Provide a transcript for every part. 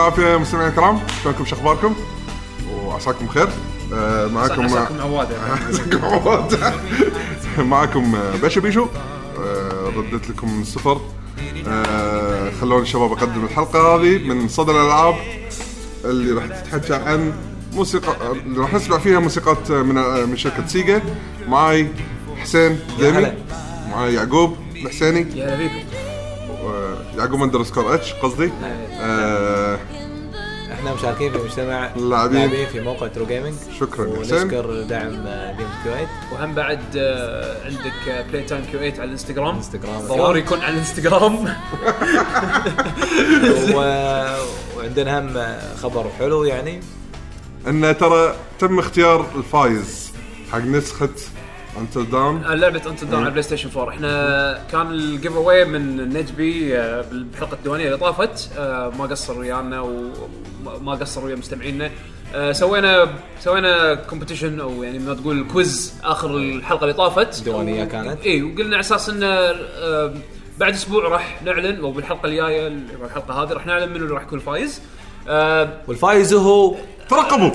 العافيه مستمعينا الكرام. شلونكم؟ شو أخباركم؟ وعساكم بخير. آه، معكم عساكم عواده عساكم عواد. معكم آه، باشا بيشو آه، رديت لكم من السفر آه، خلوني الشباب أقدم الحلقة هذه من صدى الألعاب اللي راح تتحكى عن موسيقى اللي راح نسمع فيها موسيقات من من شركة سيجا. معاي حسين ديمي. معاي يعقوب. الحسيني يا هلا فيكم يعقوب underscore H قصدي. آه مشاركين في مجتمع اللاعبين. لاعبين في موقع True Gaming شكراً. يا حسين. ونشكر دعم Games Kuwait. وهم بعد آه، عندك Playtime 8 على الانستغرام انستغرام ضروري يكون على الانستغرام و... وعندنا هم خبر حلو يعني. إن ترى تم اختيار الفايز حق نسخة Until Dawn لعبة Until Dawn على PlayStation 4 إحنا كان ال giveaway من نجبي آه، بالحلقة الديوانية اللي طافت. آه، ما قصر ويانا وما قصر ويا مستمعينا. آه، سوينا سوينا competition أو يعني ما تقول quiz آخر الحلقة اللي طافت. ديوانية كانت. اي وقلنا على أساس انه آه، بعد أسبوع راح نعلن أو بالحلقة الجاية الحلقة هذه راح نعلن منو اللي راح يكون الفايز. آه، والفايز هو ترقبوا.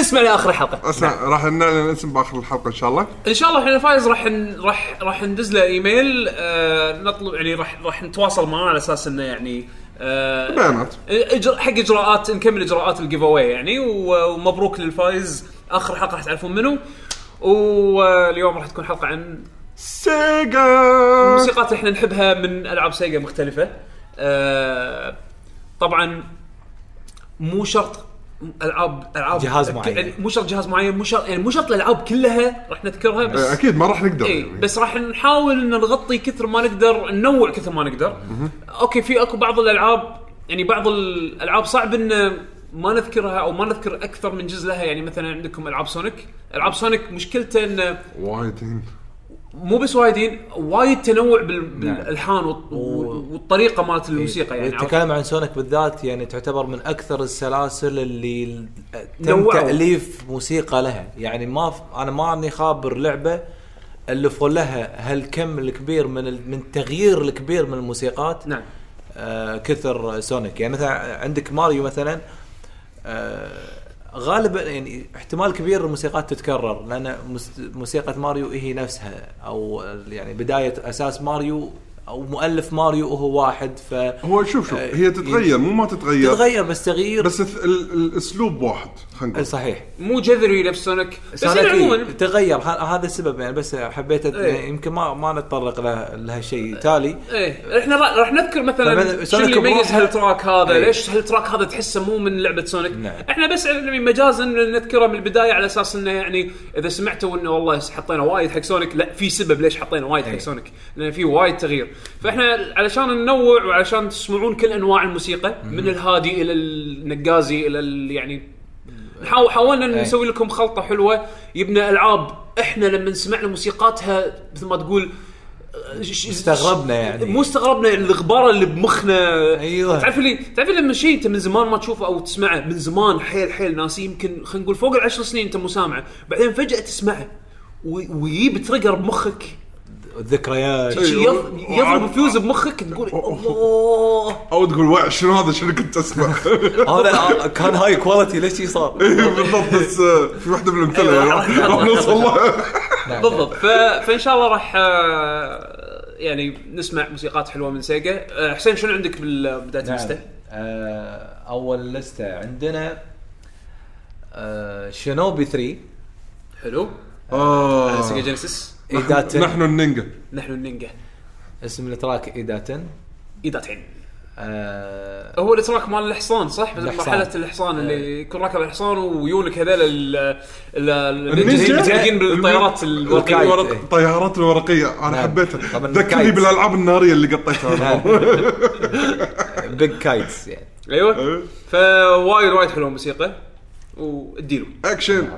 اسمع لاخر الحلقة. اسمع راح نعلن اسم باخر الحلقة إن شاء الله. إن شاء الله إحنا الفايز راح ن... راح راح ندز له إيميل آه نطلب يعني راح راح نتواصل معاه على أساس إنه يعني آه بيانات. إجر... حق إجراءات نكمل إجراءات ال giveaway يعني و- ومبروك للفايز. آخر حلقة راح تعرفون منو واليوم راح تكون حلقة عن سيجا. الموسيقات اللي إحنا نحبها من ألعاب سيجا مختلفة. آه طبعا مو شرط العاب العاب جهاز معين. يعني مو شرط جهاز معين مو شرط يعني مو شرط الألعاب كلها راح نذكرها بس آه، أكيد ما راح نقدر. اي يعني. بس راح نحاول إن نغطي كثر ما نقدر ننوع كثر ما نقدر. أوكي في أكو بعض الألعاب يعني بعض الألعاب صعب إن ما نذكرها أو ما نذكر أكثر من جزء لها. يعني مثلا عندكم ألعاب سونيك. ألعاب سونيك مشكلته انه وايدين مو بس وايدين وايد تنوع بال- بالألحان والط- والطريقة مالت الموسيقى يعني؟ نتكلم عن سونيك بالذات يعني تعتبر من أكثر السلاسل اللي تم. تأليف موسيقى لها يعني ما. أنا ما اني خابر لعبة الفوا لها هالكم الكبير من. من التغيير الكبير من الموسيقات نعم آه كثر سونيك يعني مثلا عندك ماريو مثلا آه غالبا يعني احتمال كبير الموسيقات تتكرر لأن موسيقى ماريو هي نفسها أو يعني بداية أساس ماريو أو مؤلف ماريو هو واحد ف هو شوف شوف آه، هي تتغير مو ما تتغير تتغير بس تغيير. بس الأسلوب واحد. خلينا نقول. صحيح. مو جذري نفس سونيك بس عموما تغير هذا السبب يعني بس حبيت أت- إيه. يمكن ما ما نتطرق له لهالشيء. تالي. إيه إحنا را- راح نذكر مثلا شو اللي يميز هال track هذا؟ إيه. ليش هال track هذا تحسه مو من لعبة سونيك؟ نعم. إحنا بس يعني مجازا نذكره من البداية على أساس إنه يعني إذا سمعتوا إنه والله حطينا وايد حق سونيك لا في سبب ليش حطينا وايد حق إيه. سونيك لأن في وايد تغيير. فإحنا علشان ننوع وعلشان تسمعون كل أنواع الموسيقى من الهادي إلى النقازي إلى ال- يعني حاول حاولنا إيه. نسوي لكم خلطة حلوة يبنى ألعاب إحنا لما سمعنا موسيقاتها مثل ما تقول استغربنا يعني. مو استغربنا يعني الغبار اللي بمخنا أيوة. تعرف اللي تعرف لما شيء أنت من زمان ما تشوفه أو تسمعه من زمان حيل حيل ناس يمكن خلينا نقول فوق العشر سنين أنت مو سامعه بعدين فجأة تسمعه ويجيب trigger بمخك الذكريات. يض- يضرب فيوز بمخك تقول الله أو تقول وع شنو هذا شنو كنت أسمع هذا كان high quality ليش شي صار؟ بالضبط بس آه، في واحدة من الامثله راح راح- نوصل لها. بالضبط ف... فإن شاء الله راح آه، يعني نسمع موسيقات حلوة من سيجا آه، حسين شنو عندك بالبداية نعم. اللسته؟ آه، أول لستة عندنا آه، شنوبي 3 حلو آه. سيجا جينيسيس ايداتن نحن النينجا. نحن النينجا. اسم التراك ايداتن ايداتين آه، هو التراك مال الحصان صح؟ بس الحصان. مرحلة الحصان اللي يكون راكب الحصان ويونك هذول ال ال- النينجا؟ المتسلقين بالطيارات الورقية. الورق الطيارات الورقية. أنا نعم. حبيتها. ذكرني. بالألعاب النارية اللي قطيتها. big kites يعني. أيوه. فوايد وايد حلوة الموسيقى. واديله. اكشن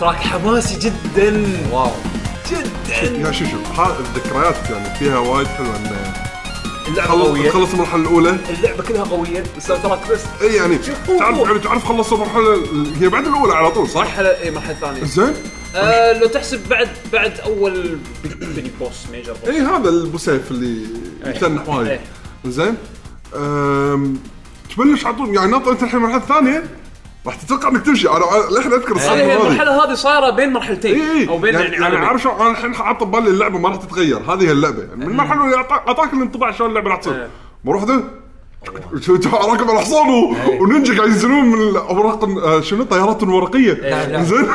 track حماسي جدا. واو. جدا. يا شو شو ها الذكريات يعني فيها وايد حلوة انه اللعبة قوية. خلص المرحلة الأولى. اللعبة كلها قوية. ال soundtrack بس. إي يعني شوف. تعرف يعني تعرف خلص المرحلة ال- هي بعد الأولى على طول صح؟ مرحله إي مرحلة ثانية. زين. آه لو تحسب بعد بعد أول mini boss major boss إي هذا البو سيف اللي يتنح وايد. زين. تبلش على طول يعني ناطر أنت الحين المرحله الثانية راح تتوقع إنك تمشي. أنا للحين أذكر هي هذه. المرحلة هذه صايرة بين مرحلتين اي اي أو بين يعني, يعني عالمين. عارف شلون أنا الحين حاط ببالي اللعبة ما راح تتغير. هذه هي اللعبة. يعني من المرحلة اللي أعطاك الانطباع شلون اللعبة راح تصير. إيه. بروح شو- شو راكب على حصان ونينجا قاعد ينزلون من الاوراق آه، شنو؟ طيارات ورقيه نعم، نعم. زين؟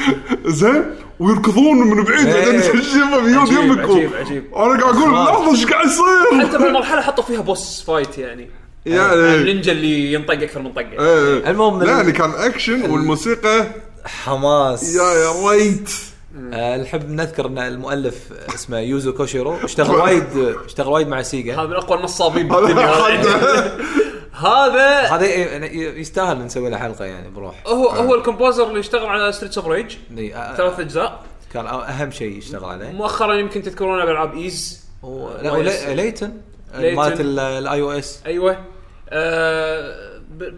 زين؟ ويركضون من بعيد. إيه. بعدين تشوفه بيود عجيب، يمك و- عجيب، عجيب. أنا قاعد أقول لحظه إيش قاعد يصير؟ حتى بالمرحله حطوا فيها boss fight يعني. يعني النينجا اللي ينطق أكثر من طقة. إيه. المهم لا يعني كان اكشن والموسيقى. حماس. يا يا ريت. آه، نحب نذكر إن المؤلف اسمه يوزو كوشيرو اشتغل وايد اشتغل وايد مع سيجا. هذا من أقوى النصابين هذا بالدنيا. هذا- هذا هذا ي- يستاهل نسوي له حلقة يعني بروح. هو هو ال composer اللي اشتغل على Streets of Rage آه، ثلاث أجزاء. كان أهم شيء يشتغل عليه. مؤخرا يمكن تذكرونه بالعاب ايز لا ليتن. مالت ال iOS أيوه. آه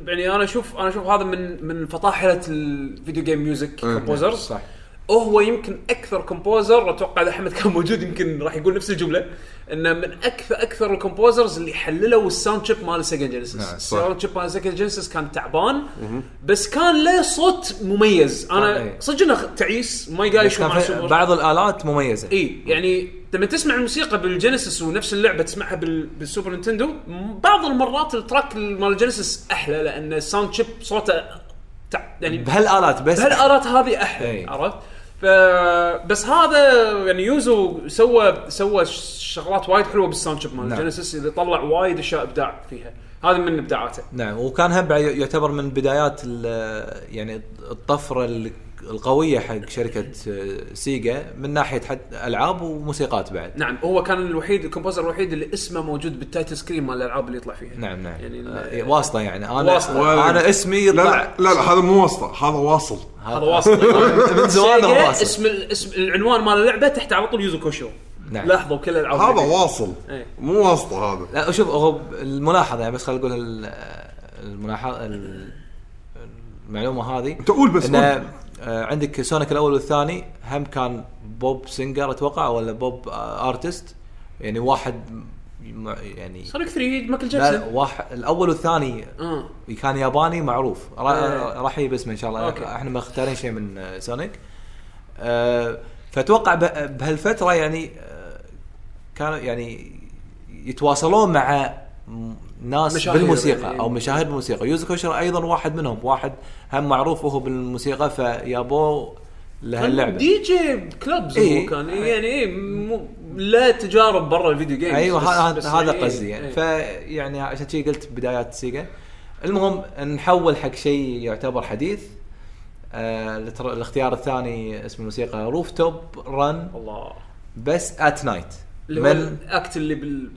يعني أنا أشوف أنا أشوف هذا من من فطاحلة ال video game music composers صح. هو يمكن أكثر composer أتوقع إذا أحمد كان موجود يمكن راح يقول نفس الجملة إنه من أكثر أكثر ال composers اللي حللوا ال sound chip مال Sega Genesis نعم، صح. ال sound chip مال Sega Genesis كان تعبان بس كان له صوت مميز أنا إيه. صدق إنه تعيس ما مع في سوبر بعض الآلات مميزة اي يعني لما تسمع الموسيقى بال Genesis ونفس اللعبة تسمعها بال... بال Super Nintendo بعض المرات ال track مال ال Genesis أحلى لأن ال sound chip صوته. يعني بهالآلات بس بهالآلات هذه أحلى إي. عرفت؟ بس هذا يعني يوزو سوى سوى شغلات وايد حلوة بال sound chip مال نعم. ال Genesis اللي طلع وايد أشياء إبداع فيها هذا من إبداعاته نعم وكان هم يعتبر من بدايات يعني الطفرة ال- القوية حق شركة آه، سيجا من ناحية حد ألعاب وموسيقات بعد نعم هو كان الوحيد ال composer الوحيد اللي اسمه موجود بال title screen مال الألعاب اللي يطلع فيها نعم نعم يعني يعني واسطه يعني أنا واسطة. أنا اسمي لا يطلع لا لا, لا هذا مو واسطه هذا واصل هذا واصل من زمان هو واصل. اسم اسم العنوان مال اللعبة تحت على طول يوزو كوشو نعم. لاحظوا كل الألعاب هذا. واصل إيه. مو واسطه هذا لا شوف هو الملاحظة يعني بس خلينا نقول ال- الملاحظة ال- المعلومة هذه أنت قول بس. آه، عندك سونيك الأول والثاني هم كان pop singer أتوقع ولا بوب آه، artist يعني واحد يعني سونيك 3 مايكل لا جاكسون. واحد الأول والثاني آه. كان ياباني معروف. إيه. راح يجي باسمه إن شاء الله. okay. إحنا ما اختارين شيء من آه، سونيك. آه، فأتوقع بهالفترة يعني آه، كانوا يعني يتواصلون مع ناس بالموسيقى يعني. أو مشاهير بالموسيقى. يوزو كوشر أيضا واحد منهم واحد هم معروف وهو بالموسيقى فيابوه لهاللعبه دي جي كلبز إيه. هو كان يعني إيه مو لا تجارب برا ال video games أيوه هذا إيه، قصدي يعني. إيه. فيعني عشان شي قلت بدايات سيجا. المهم نحول حق شيء يعتبر حديث. آه الاختيار الثاني اسم الموسيقى Rooftop Run الله. بس at night اللي من؟ ال act اللي بال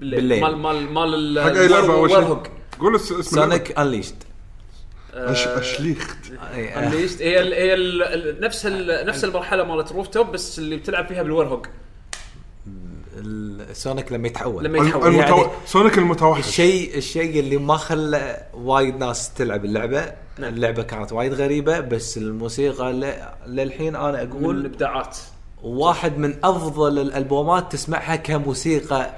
بالليل, بالليل. مال مال مال ال- حق أي لعبة أول. شيء. قول اس- اسم. سونيك Unleashed أش- أشليخت. Unleashed هي ال هي ال ال نفس ال نفس المرحلة مالت Rooftop بس اللي بتلعب فيها بال werehog سونيك لما يتحول. لما يتحول. المتو... يعني سونيك المتوحش. الشيء الشيء اللي ما خلى وايد ناس تلعب اللعبة. نعم. اللعبة كانت وايد غريبة بس الموسيقى ل... للحين أنا من أقول الإبداعات. واحد من أفضل الألبومات تسمعها كموسيقى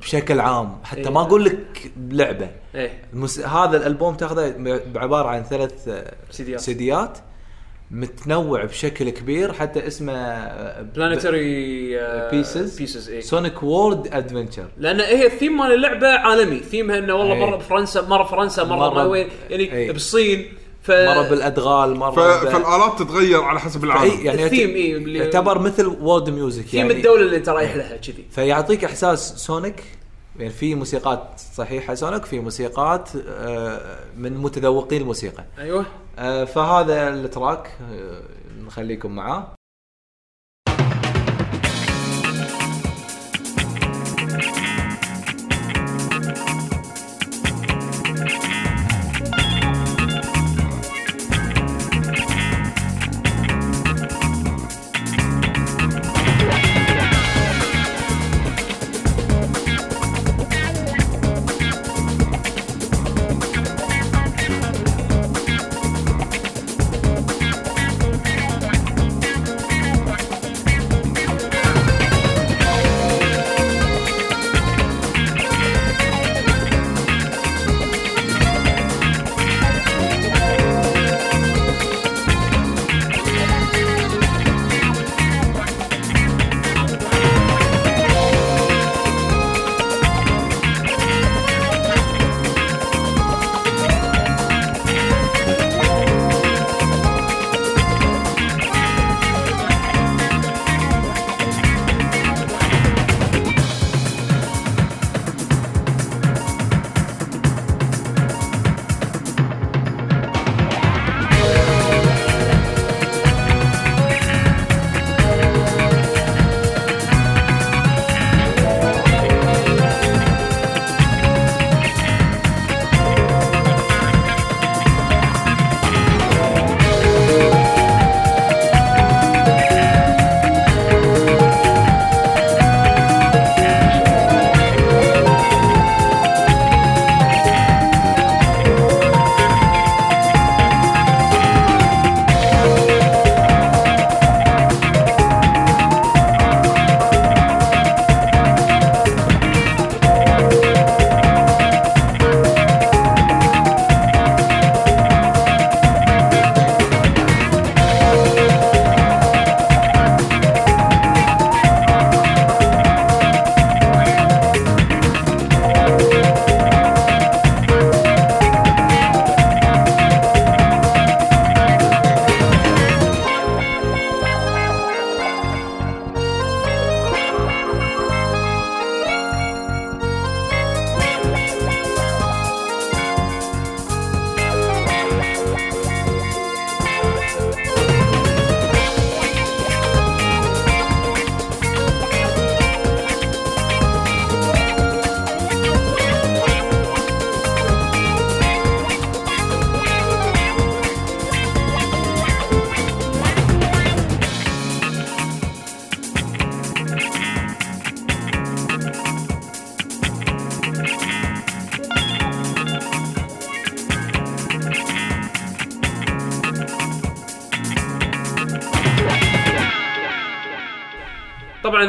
بشكل عام. حتى إيه. ما أقول لك بلعبه إيه. المس... هذا الألبوم تاخذه بعبارة عن ثلاث سيديات. سيديات. متنوع بشكل كبير. حتى اسمه Planetary Pieces Pieces إيه. سونيك World Adventure لأن هي الثيم مال اللعبة عالمي. ثيمها إنه والله إيه. مرة بفرنسا مرة فرنسا مرة, مرة مرة وين يعني إيه. بالصين ف مرة بالأدغال مرة ف... ب- فالآلات تتغير على حسب العالم. يعني الثيم يعت- إيه، اللي- يعتبر مثل world music theme يعني الدولة اللي انت رايح لها كذي. فيعطيك إحساس سونيك يعني في موسيقات صحيحة سونيك في موسيقات آه، من متذوقين الموسيقى. أيوه. آه، فهذا ال track آه، نخليكم معاه.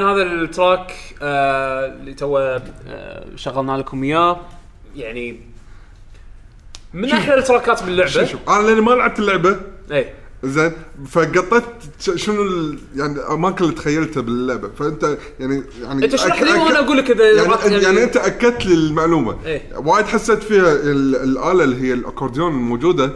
طبعا هذا ال track آه اللي تو آه شغلنا لكم إياه. يعني من أحلى التراكات باللعبة. شوف شوف. أنا لأني ما لعبت اللعبة. اي زين فقطيت ش- شنو ال... يعني الاماكن اللي تخيلتها باللعبة. فأنت يعني يعني أنت اشرح لي وأنا أقول لك إذا يعني, يعني, يعني أنت أكدت لي المعلومة. إيه. وايد حسيت فيها ال- الآلة اللي هي الأكورديون الموجودة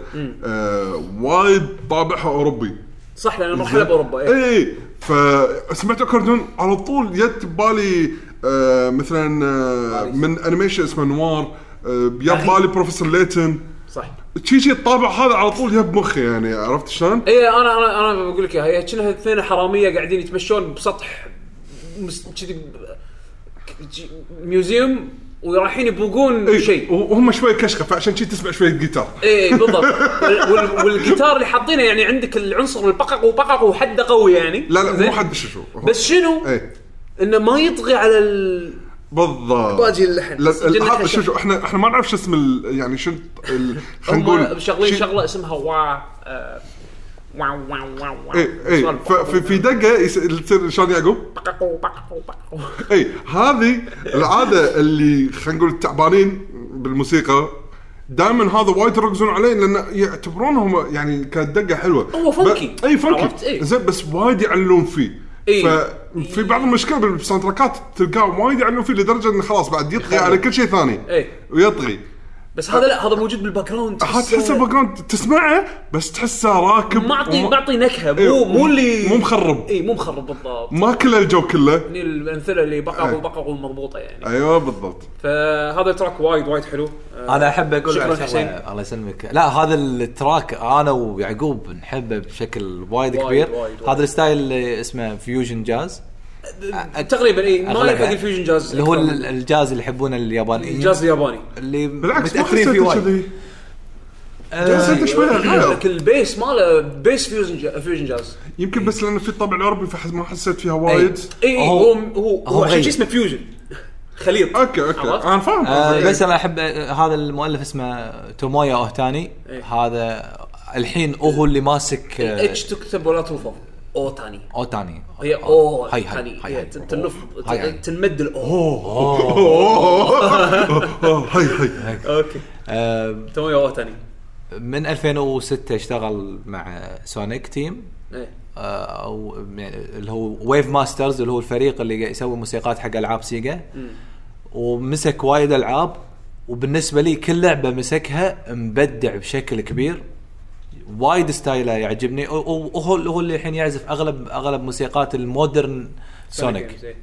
آه وايد طابعها أوروبي. صح لأن مرحلة بأوروبا إيه. اي فسمعت اكورديون على طول جت ببالي آه مثلا آه من animation اسمه نوار آه جاب بالي بروفيسور ليتن صح. شي شي الطابع هذا على طول جاب مخي يعني عرفت شلون؟ اي أنا أنا أنا بقول لك إياها. كأنها اثنين حرامية قاعدين يتمشون بسطح كذي museum ورايحين يبوقون إيه، شيء وهم شوي كشخة فعشان شي تسمع شوية جيتار اي بالضبط وال- وال- والجيتار اللي حاطينه يعني عندك العنصر البقق وبقق وحده قوي يعني لا لا زين؟ مو حد شو بس شنو؟ إيه إنه ما يطغي على ال... بالضبط باجي اللحن. لا بس جنة هذا. شو شو إحنا إحنا ما نعرف شو اسم ال- يعني شو ال- خلينا هم نقول شغلين شي- شغلة اسمها وا آه، واو واو واو واو اي اي سؤال ف- في في دقه تصير شلون يعقوب؟ اي هذه العاده اللي خلينا نقول التعبانين بالموسيقى دائما هذا وايد يركزون عليه لأن يعتبرونهم يعني كانت دقه حلوة هو funky. ب- اي funky عرفت؟ إي. زين بس وايد يعلون فيه إي. ففي بعض المشكلة بالساوند تراكات تلقاه وايد يعلون فيه لدرجه انه خلاص بعد يطغي على كل شيء ثاني إي. ويطغي بس هذا لا هذا موجود بال background تحسه background تسمعه؟ بس تحسه راكب معطي وما- معطي نكهة إي، مو مو اللي مو مخرب. اي مو مخرب بالضبط. ما كل الجو كله. هني الأمثلة اللي إي. بققوا بققوا مضبوطة يعني. أيوه بالضبط. فهذا track وايد وايد حلو. أنا احب أقول شكراً حسين. الله يسلمك. لا هذا ال track أنا ويعقوب نحبه بشكل وايد وايد- كبير. وايد- وايد. هذا ال style اللي اسمه fusion jazz تقريبا إي ما. يلحق ال fusion jazz. اللي هو الجاز اللي يحبونه اليابانيين. الجاز الياباني. اللي بالعكس ما متاثرين فيه حسيت وايد. غير لك ال bass ماله bass fusion ja- fusion jazz. يمكن بس لأن في الطابع الاوروبي فحس ما حسيت فيها وايد. إي هو- هو هو عشان اسمه فيوجن. خليط. أوكي أوكي؟ أنا فاهم. آه. بس أنا أحب آه، هذا المؤلف اسمه تومويا اوهتاني. هذا الحين هو اللي ماسك اتش تكتب ولا تلفظ أو تاني هي أو هاي تاني. هاي هي هاي. تنف هاي هاي. تنمد الاو هاي هاي أوكي. آه، تومي أو تاني من 2006 اشتغل مع سونيك تيم إيه. آه، أو يعني اللي هو Wave Masters اللي هو الفريق اللي يسوي موسيقات حق ألعاب Sega. ومسك وايد ألعاب. وبالنسبة لي كل لعبة مسكها مبدع بشكل كبير. وايد style ه يعجبني. وهو هو اللي الحين يعزف اغلب أغلب موسيقات ال modern Sonic. إيه.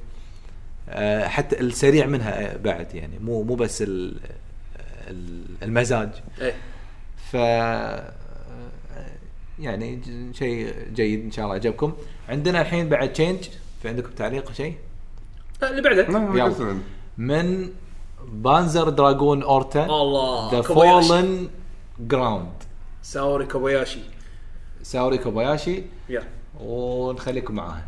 آه، حتى السريع منها آه، بعد يعني. مو مو بس ال- ال- المزاج. إيه. ف يعني ج- شيء جيد إن شاء الله عجبكم عندنا الحين بعد change في عندكم تعليق شيء؟ آه، اللي بعده. من Panzer Dragoon Orta الله. ذا. Fallen Ground ساوري كوباياشي. ساوري كوباياشي. يا. ونخليكم معاها.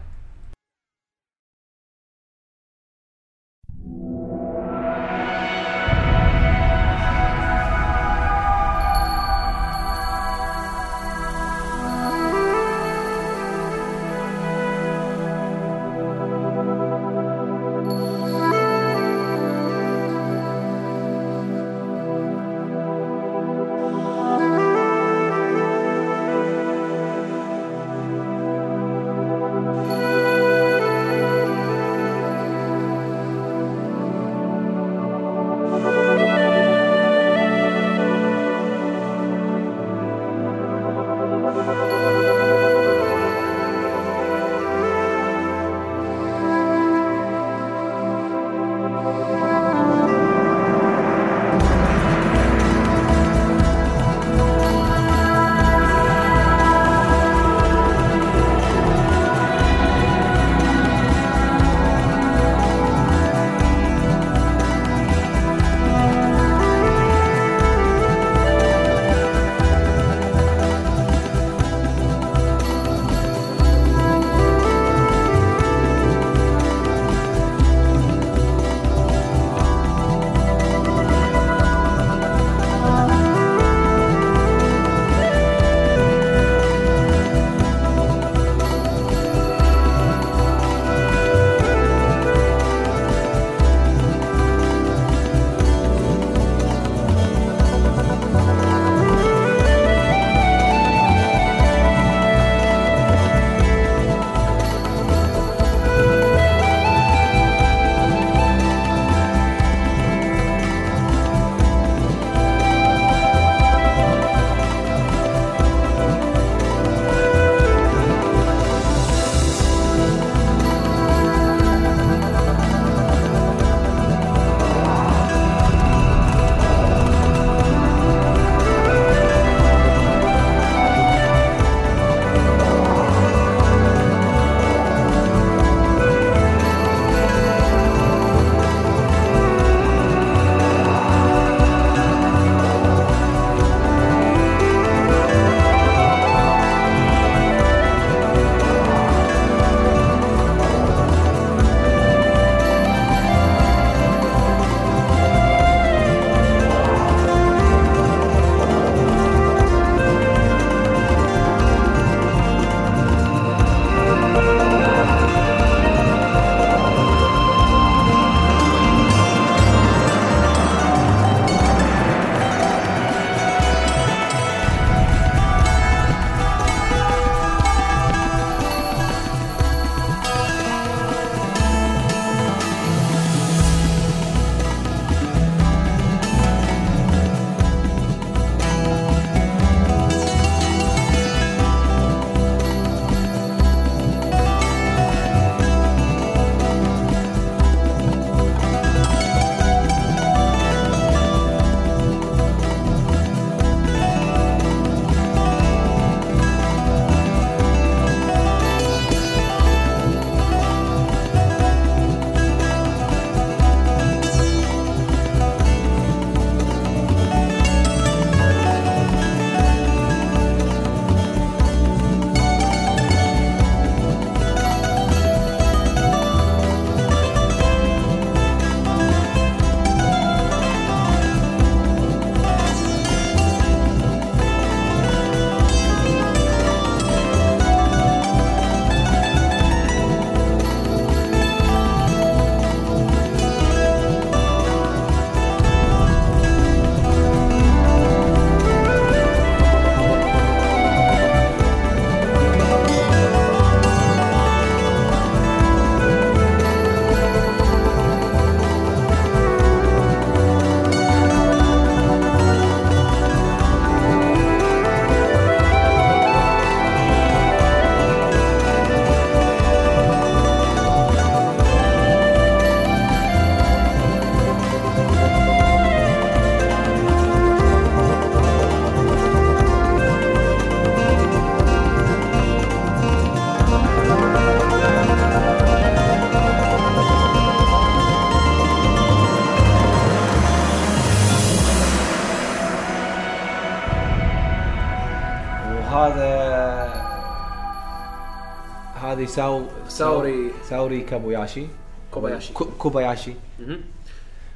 ساو ساوري. ساوري كابوياشي. كوباياشي. كو- كوباياشي.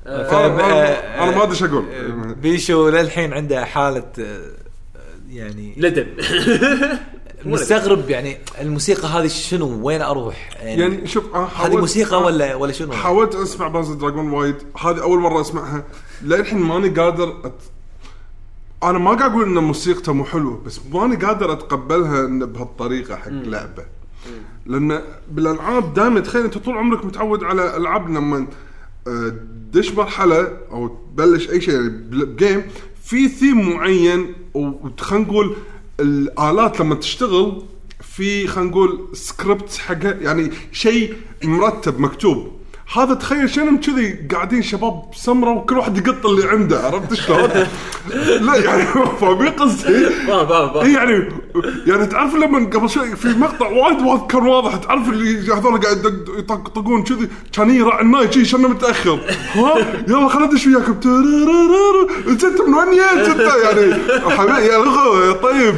آه، أنا- ب- أنا- أنا ما أدري إيش أقول. بيشو للحين عنده حالة آه، يعني ندم. مستغرب يعني الموسيقى هذه شنو؟ وين أروح؟ يعني شوف أنا هذه موسيقى ولا ولا شنو؟ حاولت أسمع Panzer Dragoon وايد. هذه أول مرة أسمعها. للحين ماني قادر أت... أنا ما قاعد أقول إن موسيقته مو حلوة بس ماني قادر أتقبلها إن بهالطريقة حق لعبة. لأن بالألعاب دائما تخيل أنت طول عمرك متعود على ألعاب لما آه، تدش مرحلة أو تبلش أي شيء يعني ب game في ثيم معين وخلينا نقول الآلات لما تشتغل في خلينا نقول سكريبت حقها يعني شيء مرتب مكتوب. هذا تخيل شنو كذي قاعدين شباب سمره وكل واحد يقط اللي عنده عرفت شلون؟ لا يعني فاهمين قصدي؟ فاهم يعني يعني تعرف لما قبل شوي في مقطع وايد وايد كان واضح تعرف اللي هذول قاعد يطقطقون كذي؟ كان يراعي الناي شي شنو متأخر. ها؟ يلا خلينا ندش وياكم. انت من وين جيت انت؟ يعني حبيبي يا لغو يا طيب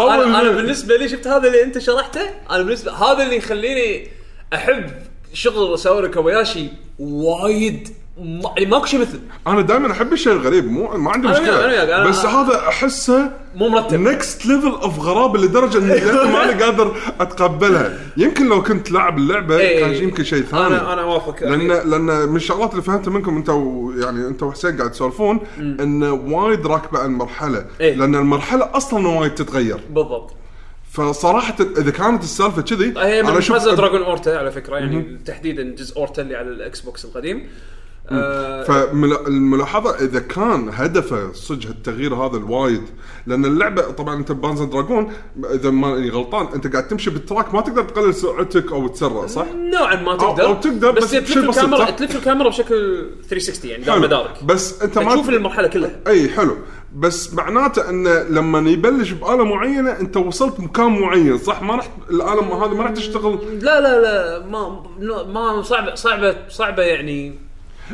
أنا بالنسبة لي شفت هذا اللي أنت شرحته؟ أنا بالنسبة هذا اللي يخليني أحب شغل ساوري كوباياشي وايد ما- يعني ماكو شيء مثل. أنا دائما أحب الشيء الغريب مو ما عندي أنا مشكلة. أنا وياك، أنا- بس هذا أحسه مو مرتب. next level of غرابه لدرجة إني للحين ماني قادر أتقبلها. يمكن لو كنت لاعب اللعبة إيه. كان يمكن شيء ثاني. أنا أنا اوافقك لأن لأن من الشغلات اللي فهمتها منكم أنت يعني أنت وحسين قاعد تسولفون إن وايد راكبة على المرحله إيه. لأن المرحلة أصلا وايد تتغير. بالضبط. فصراحة إذا كانت السالفة كذي هي من أنا أشوف دراجون Orta على فكرة يعني تحديدا جزء اورتا اللي على ال Xbox القديم. آه، فالملاحظه إذا كان هدفه صدق التغيير هذا الوايد لأن اللعبة طبعا أنت Panzer Dragoon إذا ماني غلطان أنت قاعد تمشي بال track ما تقدر تقلل سرعتك أو تسرع صح؟ نوعا ما تقدر أو تقدر، بس تلف بشيء بسيط، الكاميرا؟ تلف الكاميرا بشكل 360 يعني دار. مدارك بس أنت ما تشوف المرحلة كلها أي حلو بس معناته انه لما يبلش بآلة معينة أنت وصلت مكان معين صح ما راح الآلة هذه ما راح تشتغل لا لا لا ما ما صعبه صعبه صعبة يعني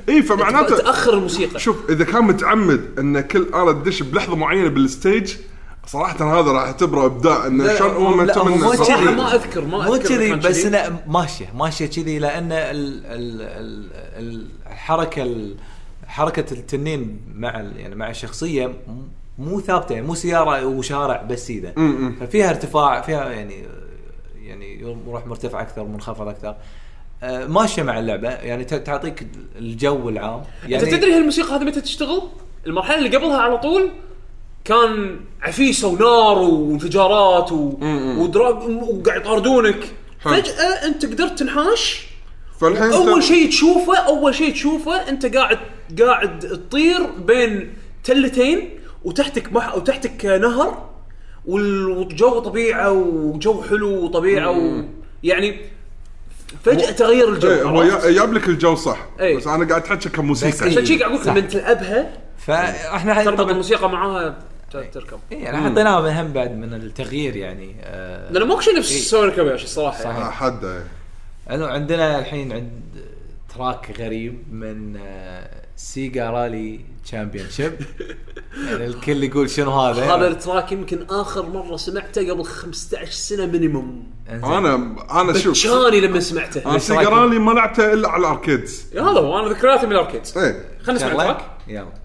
اي فمعناته تأخر الموسيقى شوف إذا كان متعمد إن كل اله تدش بلحظة معينة بالستيج صراحة هذا راح اعتبره إبداع انه لا، شلون ما هو إنه مو كذي. ما أذكر ما مو أذكر كذي بس. إنه ماشية ماشية كذي لأن ال ال ال ال الحركة ال- حركة التنين مع يعني مع الشخصية مو ثابتة يعني مو سيارة وشارع بس كذا ففيها ارتفاع فيها يعني يعني يروح مرتفع أكثر منخفض أكثر آه، ماشيه مع اللعبة. يعني تعطيك الجو العام. يعني انت تدري هالموسيقى هذه متى تشتغل؟ المرحلة اللي قبلها على طول كان عفيسه ونار وانفجارات و... ودراج وقاعد يطاردونك. فجأة أنت قدرت تنحاش. فالحين أول شيء تشوفه أول شيء تشوفه أنت قاعد قاعد تطير بين تلتين وتحتك مح... وتحتك نهر وال- والجو طبيعة وجو حلو وطبيعة و... يعني فجأة تغير الجو إيه، هو عرفت؟ جاب لك الجو صح إيه. بس أنا قاعد أحكي كموسيقى بس عشان شي قاعد أقول لك صح. لما تلعبها فإحنا تربط طبعا الموسيقى معاها ت- تركب إيه، يعني حطيناها مهم بعد من التغيير يعني آه لأنه ماكو شيء نفس إيه. ساوري كوباياشي الصراحة صحيح. يعني. حد إيه. انه عندنا الحين عند track غريب من آه، Sega Rally Championship يعني الكل يقول شنو هذا؟ هذا ال track يمكن آخر مرة سمعته قبل 15 سنة minimum. أنا أنا شوف. بتشاني لما سمعته. أنا ليش رأيك؟ Sega Rally ما لعبته إلا على ال arcades. هذا هو أنا ذكرياتي من الاركيد إيه. خلينا نسمع؟ التراك. يلا.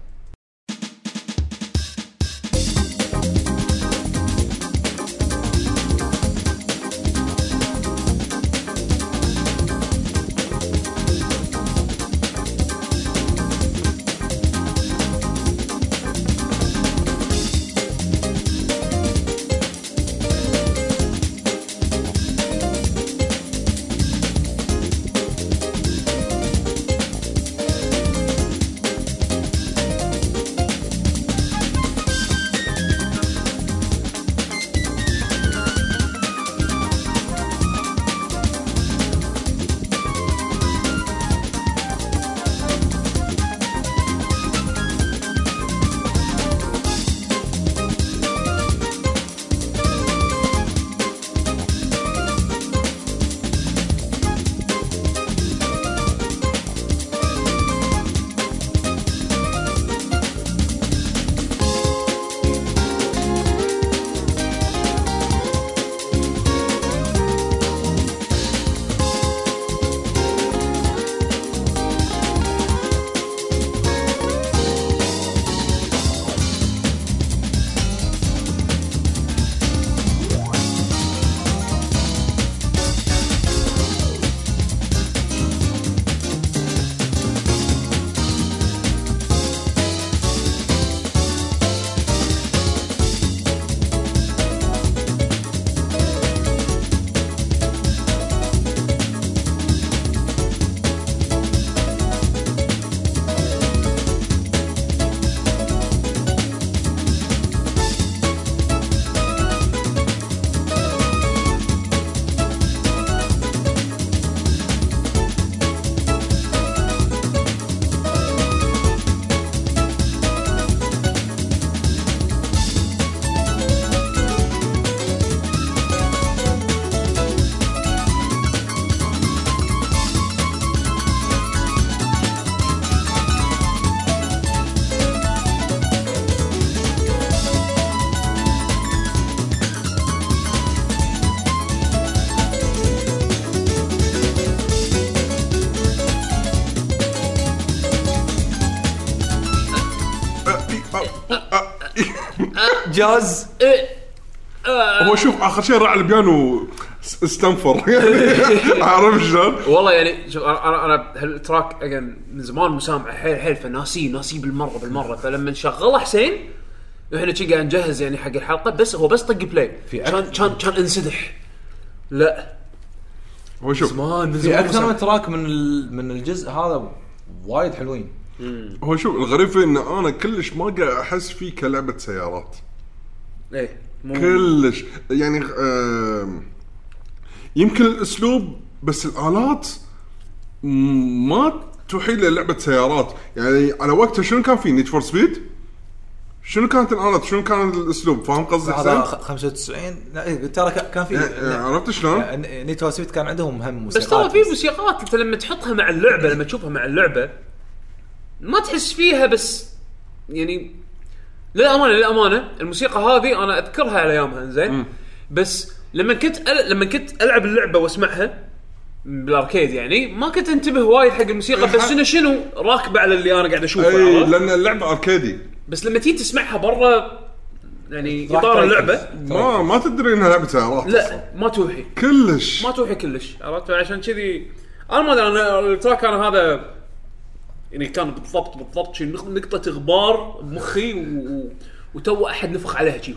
جاز؟ إيه. آه، هو شوف آخر شيء راح البيانو س- استنفر يعني عرفت شلون؟ والله يعني شوف أنا أنا أنا هال track من زمان مسامعه حيل حيل فناسيه ناسيه بالمرة بالمرة. فلما شغله حسين إحنا شي قاعد نجهز يعني حق الحلقة بس هو بس طق play في كان كان كان انسدح. لا. هو شوف زمان من في زمان أكثر مسامع. من track من ال- من الجزء هذا وايد حلوين. هو شوف الغريب فيه إن أنا كلش ما قاعد أحس فيه كلعبة سيارات. إيه مو كلش يعني آم، يمكن الأسلوب بس الآلات ما توحي للعبة سيارات يعني على وقتها شنو كان في Need for Speed؟ شنو كانت الآلات؟ شنو كان الأسلوب؟ فاهم قصدي هذا حسين؟ خ- 95 لا، إيه، ترى كان في يعني عرفت شلون؟ نيتو سويت كان عندهم هم بس ترى في موسيقات أنت لما تحطها مع اللعبة لما تشوفها مع اللعبة ما تحس فيها بس يعني للأمانة للأمانة الموسيقى هذه أنا أذكرها على ايامها زين بس لما كنت أل... لما كنت ألعب اللعبة وأسمعها بالأركيد يعني ما كنت أنتبه وايد حق الموسيقى بس انه شنو راكبة على اللي أنا قاعد أشوفه اي؟ لأن اللعبة أركيدي. بس لما تيجي تسمعها برا يعني إطار. اللعبة. ما ما تدري إنها لعبه سيارات لا ما توحي كلش. ما توحي كلش عرفت؟ عشان كذي أنا ما أدري أنا ال track أنا هذا يعني كان بالضبط بالضبط شي نق- نقطة غبار بمخي و... و... وتو أحد نفخ عليها شي.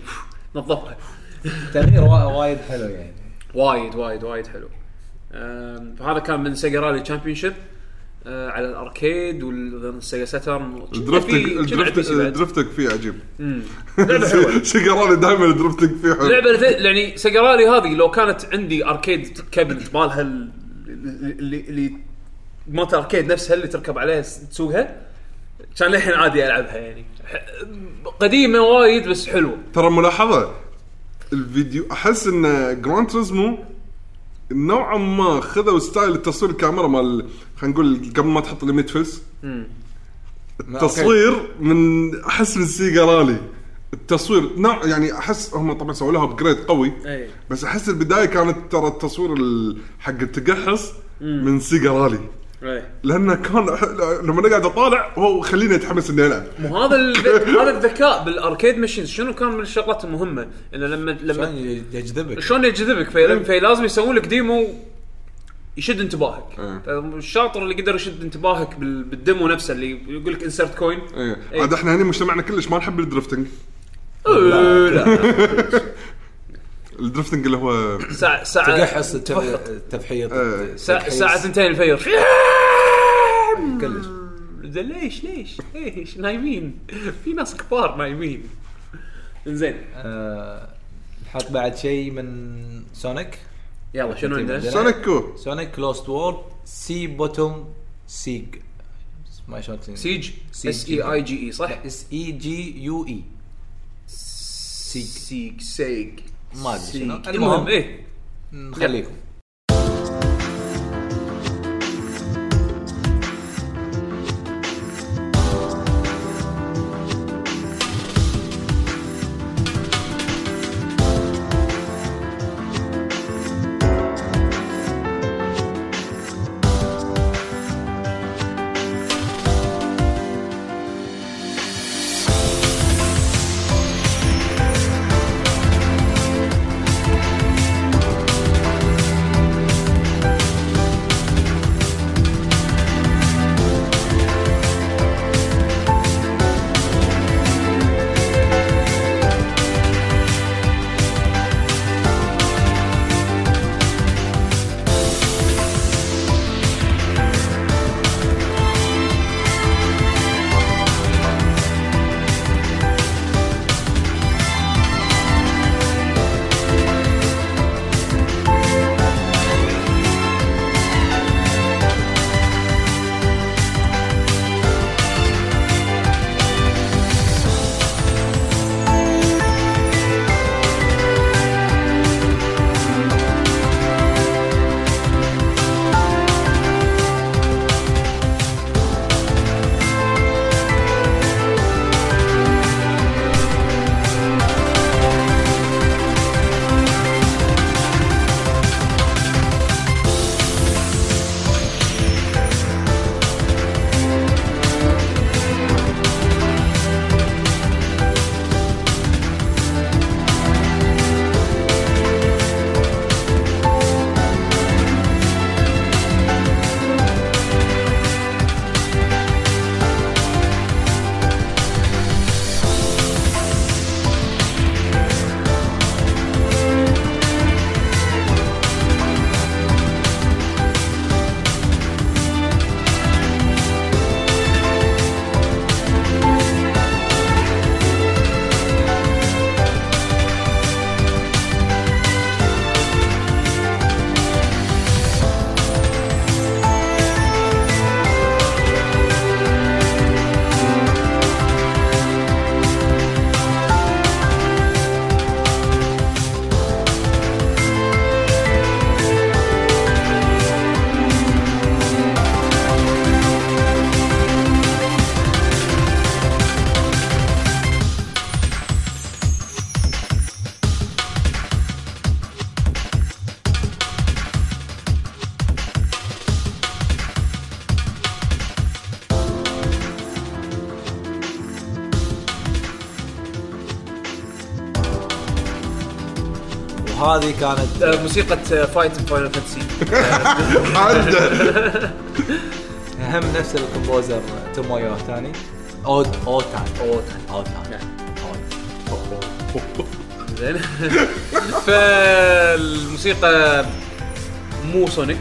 نظفها. تغيير وا- وايد حلو يعني. وايد وايد وايد حلو. فهذا كان من Sega Rally Championship على ال arcade وال Sega Saturn ال drifting ال drifting ال drifting فيه عجيب. حلوة. سيجاراني دائما ال drifting فيه حلو. لعبة يعني Sega Rally هذه لو كانت عندي arcade cabinet مالها ال- اللي مالت ال arcade نفسها اللي تركب عليها تسوقها كان للحين عادي ألعبها يعني. قديمة وايد بس حلوة. ترى ملاحظة الفيديو أحس إن Gran Turismo نوعا ما خذوا style التصوير الكاميرا مال خلينا نقول قبل ما تحط limit فيس التصوير من أحس من Sega Rally. التصوير نوع يعني أحس هم طبعا سووا لها upgrade قوي. إي. بس أحس البداية كانت ترى التصوير ال- حق التقحص من Sega Rally. لأنه كان لما أنا قاعد اطالع هو خليني أتحمس إني ألعب. مو هذا هذا الذكاء بال arcade machines شنو كان من الشغلات المهمة؟ إنه لما شلون لما يجذبك؟ شلون يجذبك؟ في فلازم يسوون لك demo يشد انتباهك. إيه. الشاطر اللي قدر يشد انتباهك بال- بال demo نفسه اللي يقول لك insert coin إيه. عاد إحنا هنا مجتمعنا كلش ما نحب ال drifting. لا. ال drifting اللي هو ساعة ساعة تقحص. التفحيط إيه. ساعة ثنتين الفير كلش. زين ليش ليش؟ ليش نايمين؟ في ناس كبار نايمين. زين. آه، نحط بعد شيء من سونيك يلا شنو عندنا؟ سونيكو سونيك Lost World Sea Bottom Segue ما شلون segue. S E A G E صح؟ S E G U E segue segue segue ما ادري شنو segue. المهم إيه نخليكم وهذه كانت آه، موسيقى فايت فاينل فانتسي هم نفس الكومبوزر تومويو اود أوتان. أوتان. أوتان. نعم. أوتان. زين. فالموسيقى مو سونيك.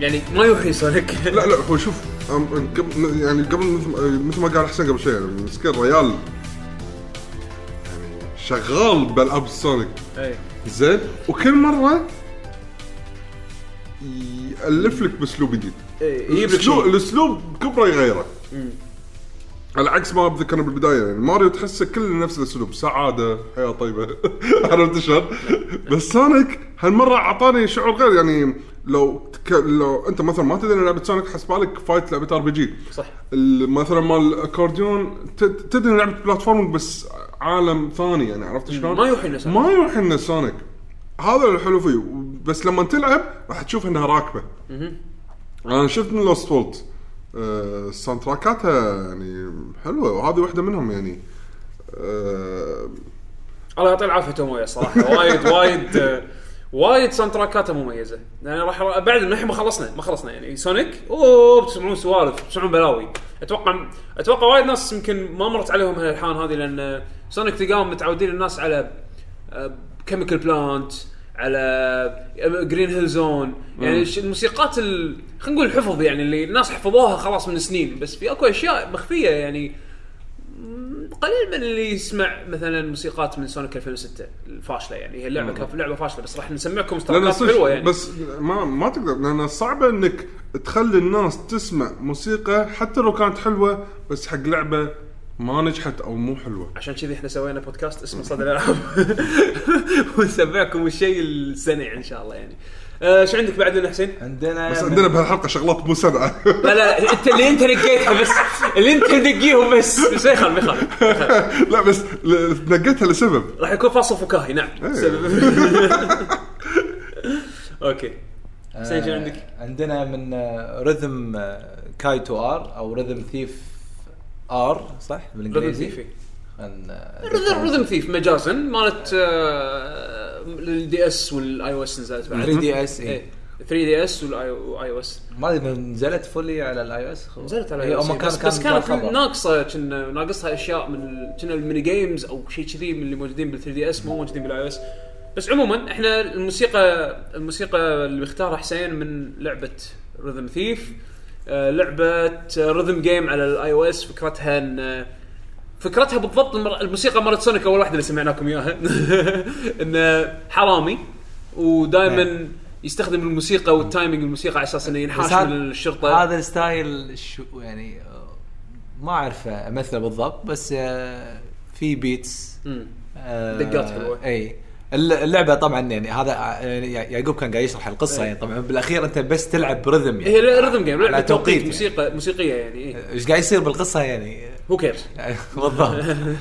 يعني ما يوحي سونيك. لا لا هو شوف يعني قبل مثل ما قال حسين قبل شوي يعني مسكين ريال يعني شغال بالعاب سونيك. اي زين. وكل مرة يألف لك بأسلوب جديد. إيه، الاسلوب. الأسلوب كبرة يغيره. على عكس ما بذكرنا بالبداية يعني ماريو تحسه كله نفس الأسلوب. سعادة حياة طيبة. عرفت شلون؟ بس سونيك هالمرة أعطاني شعور غير يعني لو تك... لو انت مثلا ما تدري إن لعبه سونيك حسبالك فايت لعبة RPG صح. مثلا مال الاكورديون ت- تدري لعبة platform بس عالم ثاني يعني عرفت شلون؟ ما يوحي لنا سونيك. ما يوحي لنا سونيك هذا الحلو فيه. بس لما تلعب راح تشوف إنها راكبة. أنا شفت من Lost World ال soundtrack اتها يعني حلوة وهذه واحدة منهم يعني. آه، الله يعطيه العافية تومويا صراحة. وايد وايد آه، وايد soundtrack اته مميزة. يعني راح بعد الحين ما خلصنا ما خلصنا يعني. سونيك أوه بتسمعون سوالف بتسمعون بلاوي. أتوقع أتوقع وايد ناس يمكن ما مرت عليهم هالالحان هذه لأن سونيك تلقاهم متعودين الناس على Chemical Plant على Green Hill Zone يعني الموسيقات ال- خلينا نقول الحفظ يعني اللي الناس حفظوها خلاص من سنين. بس في أكو أشياء مخفية يعني. قليل من اللي يسمع مثلا موسيقات من سونيك 2006 الفاشلة يعني. هي اللعبه كانت لعبة فاشلة بس راح نسمعكم صدق حلوة يعني. بس ما ما تقدر لأن صعبة إنك تخلي الناس تسمع موسيقى حتى لو كانت حلوة بس حق لعبة ما نجحت أو مو حلوة. عشان كذي إحنا سوينا بودكاست اسمه صدى الألعاب. ونسمعكم الشيء السنع إن شاء الله يعني. آه شو عندك بعد لنا حسين؟ عندنا بس عندنا بهالحلقة شغلات مو سنعه لا لا انت اللي انت نقيتها بس. اللي انت نقيهم بس. بس ما يخالف ما يخالف. ما يخالف. لا بس نقيتها لسبب. راح يكون فاصل فكاهي نعم. إيه. Okay. حسين شو عندك؟ آه، عندنا من Rhythm Kaitou R أو Rhythm Thief R صح؟ بالإنجليزي. آه، Rhythm Rhythm Thief مجازا. مالت آه، ال DS وال iOS نزلت بعد. 3 دي إس اي 3 دي إس والاي أو اس ما ادري نزلت fully على ال iOS نزلت على iOS. هم كان بس, كان بس كانت. ناقصة كنا ناقصها أشياء من كنا ال mini games أو شيء كذي من اللي موجودين بال 3DS مو موجودين بال iOS بس عموما إحنا الموسيقى الموسيقى اللي بيختارها حسين من لعبة Rhythm Thief لعبة rhythm game على ال iOS فكرتها إن فكرتها بالضبط الموسيقى مالت سونيك أول واحدة اللي سمعناكم إياها انه حرامي ودائما نعم. يستخدم الموسيقى وال timing الموسيقى على أساس إنه ينحاش من الشرطة هذا ال style شو يعني آه، ما أعرف أمثلة بالضبط بس آه، في beats. آه، دقات حلوة. إي الل- اللعبة طبعا يعني هذا يعني يعقوب كان قاعد يشرح القصة. يعني طبعا بالأخير أنت بس تلعب ب rhythm يعني هي rhythm game لعبة توقيت يعني. موسيقى موسيقية يعني. إيش قاعد يصير بالقصة يعني who cares بالضبط.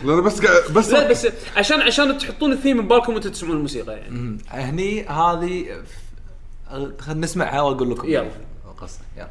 لأن بس بس لا بس عشان عشان تحطون الثيم ببالكم وأنتم تسمعون الموسيقى يعني. مم. هني هذه خلينا نسمعها وأقول لكم يلا. القصة. يلا.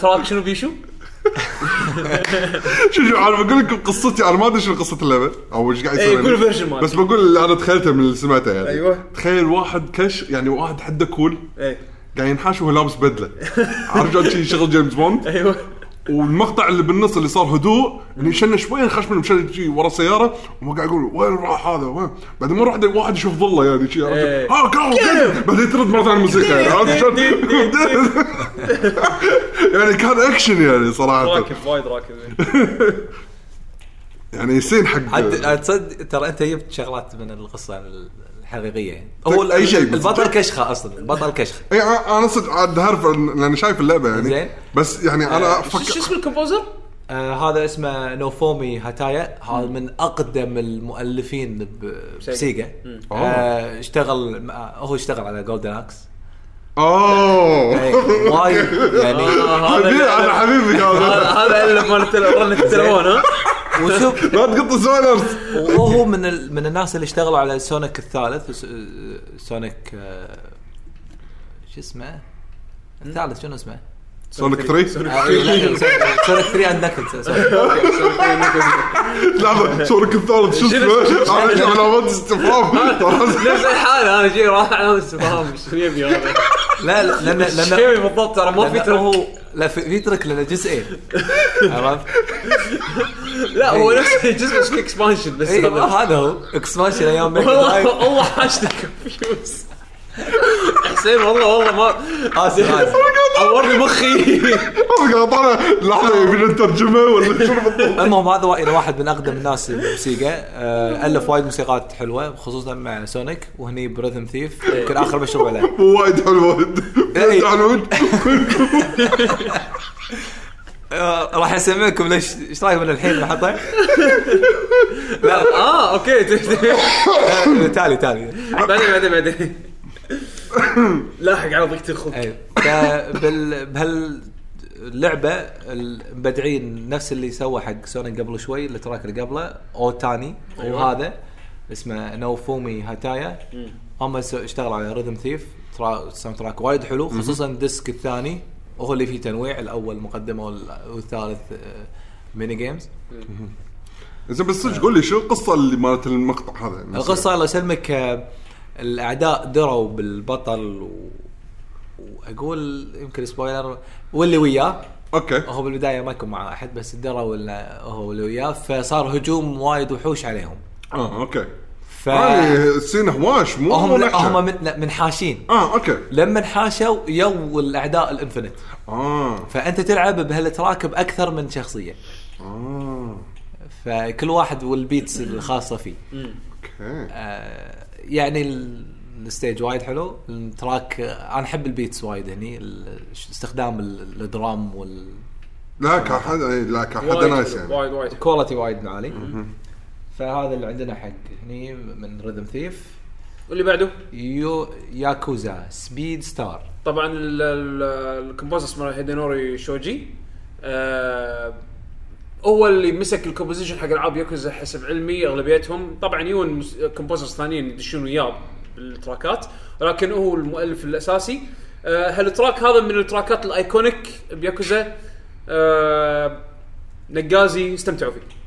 track شنو بيشو؟ شو شو أنا بقول لكم قصتي أنا ما أدري شنو قصة اللعبة. أو إيش قاعد يصير إيه، يعني. قول version مالك. بس بقول اللي أنا تخيلته من اللي سمعته يعني. أيوة. تخيل واحد كشخة يعني واحد حده cool. إيه. قاعد ينحاش وهو لابس بدلة. عارف شلون شي شغل جيمس بوند؟ أيوه. والمقطع اللي بالنص اللي صار هدوء إنه شنه شوي انخش من مشان ورا السياره وهو قاعد يقول وين راح هذا؟ وين؟ بعدين مرة واحدة واحد يشوف ظلة يعني شي عرفت؟ إيه. ها جو جو بعدين ترد مرة ثانية الموسيقى. يعني عرفت شلون؟ يعني كان اكشن يعني صراحة. راكب وايد راكب. يعني scene حق تصدق ترى أنت جبت شغلات من القصة الحقيقية. يعني هو أي شيء. البطل كشخه أصلا البطل كشخه أي أنا أنا صدق عاد عارف لأن شايف اللعبة يعني. زين. بس يعني أنا شو شو أفكر اسم ال composer؟ آه هذا اسمه نوفومي هاتايا. هذا من أقدم المؤلفين بسيجا. آه اشتغل مع- هو اشتغل على Golden Axe اوه وايد يعني حبيبي أنا حبيبي هذا هذا هذا اللي مال التل- رنة التليفون ها؟ وشوف لا تقط spoilers وهو من ال... من الناس اللي اشتغلوا على سونيك الثالث س- سونيك آه، شو اسمه؟ الثالث شنو اسمه؟ سونيك 3 آه، لا، سونيك 3 and Knuckles لحظه سونيك الثالث شو اسمه؟ أنا علامات استفهام نفس الحالة أنا جاي راح علامة استفهام شو يبي هذا؟ لا لا لأن لأن يبي بالضبط ترى ما في track هو. لا في track لنا جزئين. عرفت؟ لا هو نفس الجزء بس في expansion بس هذا. هو. اكسبانشن أيام والله والله حاشني confuse حسين والله والله ما آسف. عورني مخي. طالع لحظة يبي نترجمه ولا شنو بالضبط؟ المهم هذا وا- واحد من أقدم الناس بموسيقى آه، ألف وايد موسيقات حلوة خصوصا مع Sonic وهني ب Rhythm Thief يمكن آخر مشروع له. مو وايد حلو وايد آه، راح أسمعكم ليش إيش رايك من الحين نحطه؟ لا آه أوكي. ت- ت- آه، تالي تالي بعدين بعدين بعدين. لاحق على ضيقة الخلق اي فبال بهاللعبة المبدعين نفس اللي سوى حق Sonic قبل شوي ال track اللي قبله أو تاني أيوة. وهذا اسمه ناوفومي هاتايا. هم اشتغلوا على Rhythm Thief ترى soundtrack وايد حلو خصوصا ال disc الثاني وهو اللي فيه تنويع الأول مقدمة وال- والثالث آه، mini games زين بس صدق قول لي شو القصة اللي مالت المقطع هذا؟ القصة الله يسلمك آه، الأعداء دروا بالبطل و... وأقول يمكن spoiler واللي وياه. أوكي. هو بالبداية ما يكون مع أحد بس دروا ولا هو اللي وياه فصار هجوم وايد وحوش عليهم. آه أوكي. ف ال scene هواش مو هم. هم من منحاشين. آه أوكي. لما انحاشوا يو الأعداء ال infinite آه. فأنت تلعب بهال track باكثر من شخصية. آه. فكل واحد وال beats الخاصة فيه. أوكي. آه، يعني ال- ال stage وايد حلو. ال track أنا أحب ال beats وايد هني استخدام ال- ال drum وال quality لا كحد لا كحد وايد nice يعني. وايد وايد. وايد عالي فهذا اللي عندنا حق هني من Rhythm Thief واللي بعده؟ يو Yakuza Speed Star طبعا ال- ال- ال composer اسمه هيدينوري شوجي. آه هو اللي مسك ال composition حق العاب ياكوزا حسب علمي اغلبيتهم. طبعا يون composers ثانيين يدشون وياه بالتراكات ولكن هو المؤلف الأساسي. آه هال track هذا من التراكات ال iconic بياكوزا؟ آه نقازي استمتعوا فيه.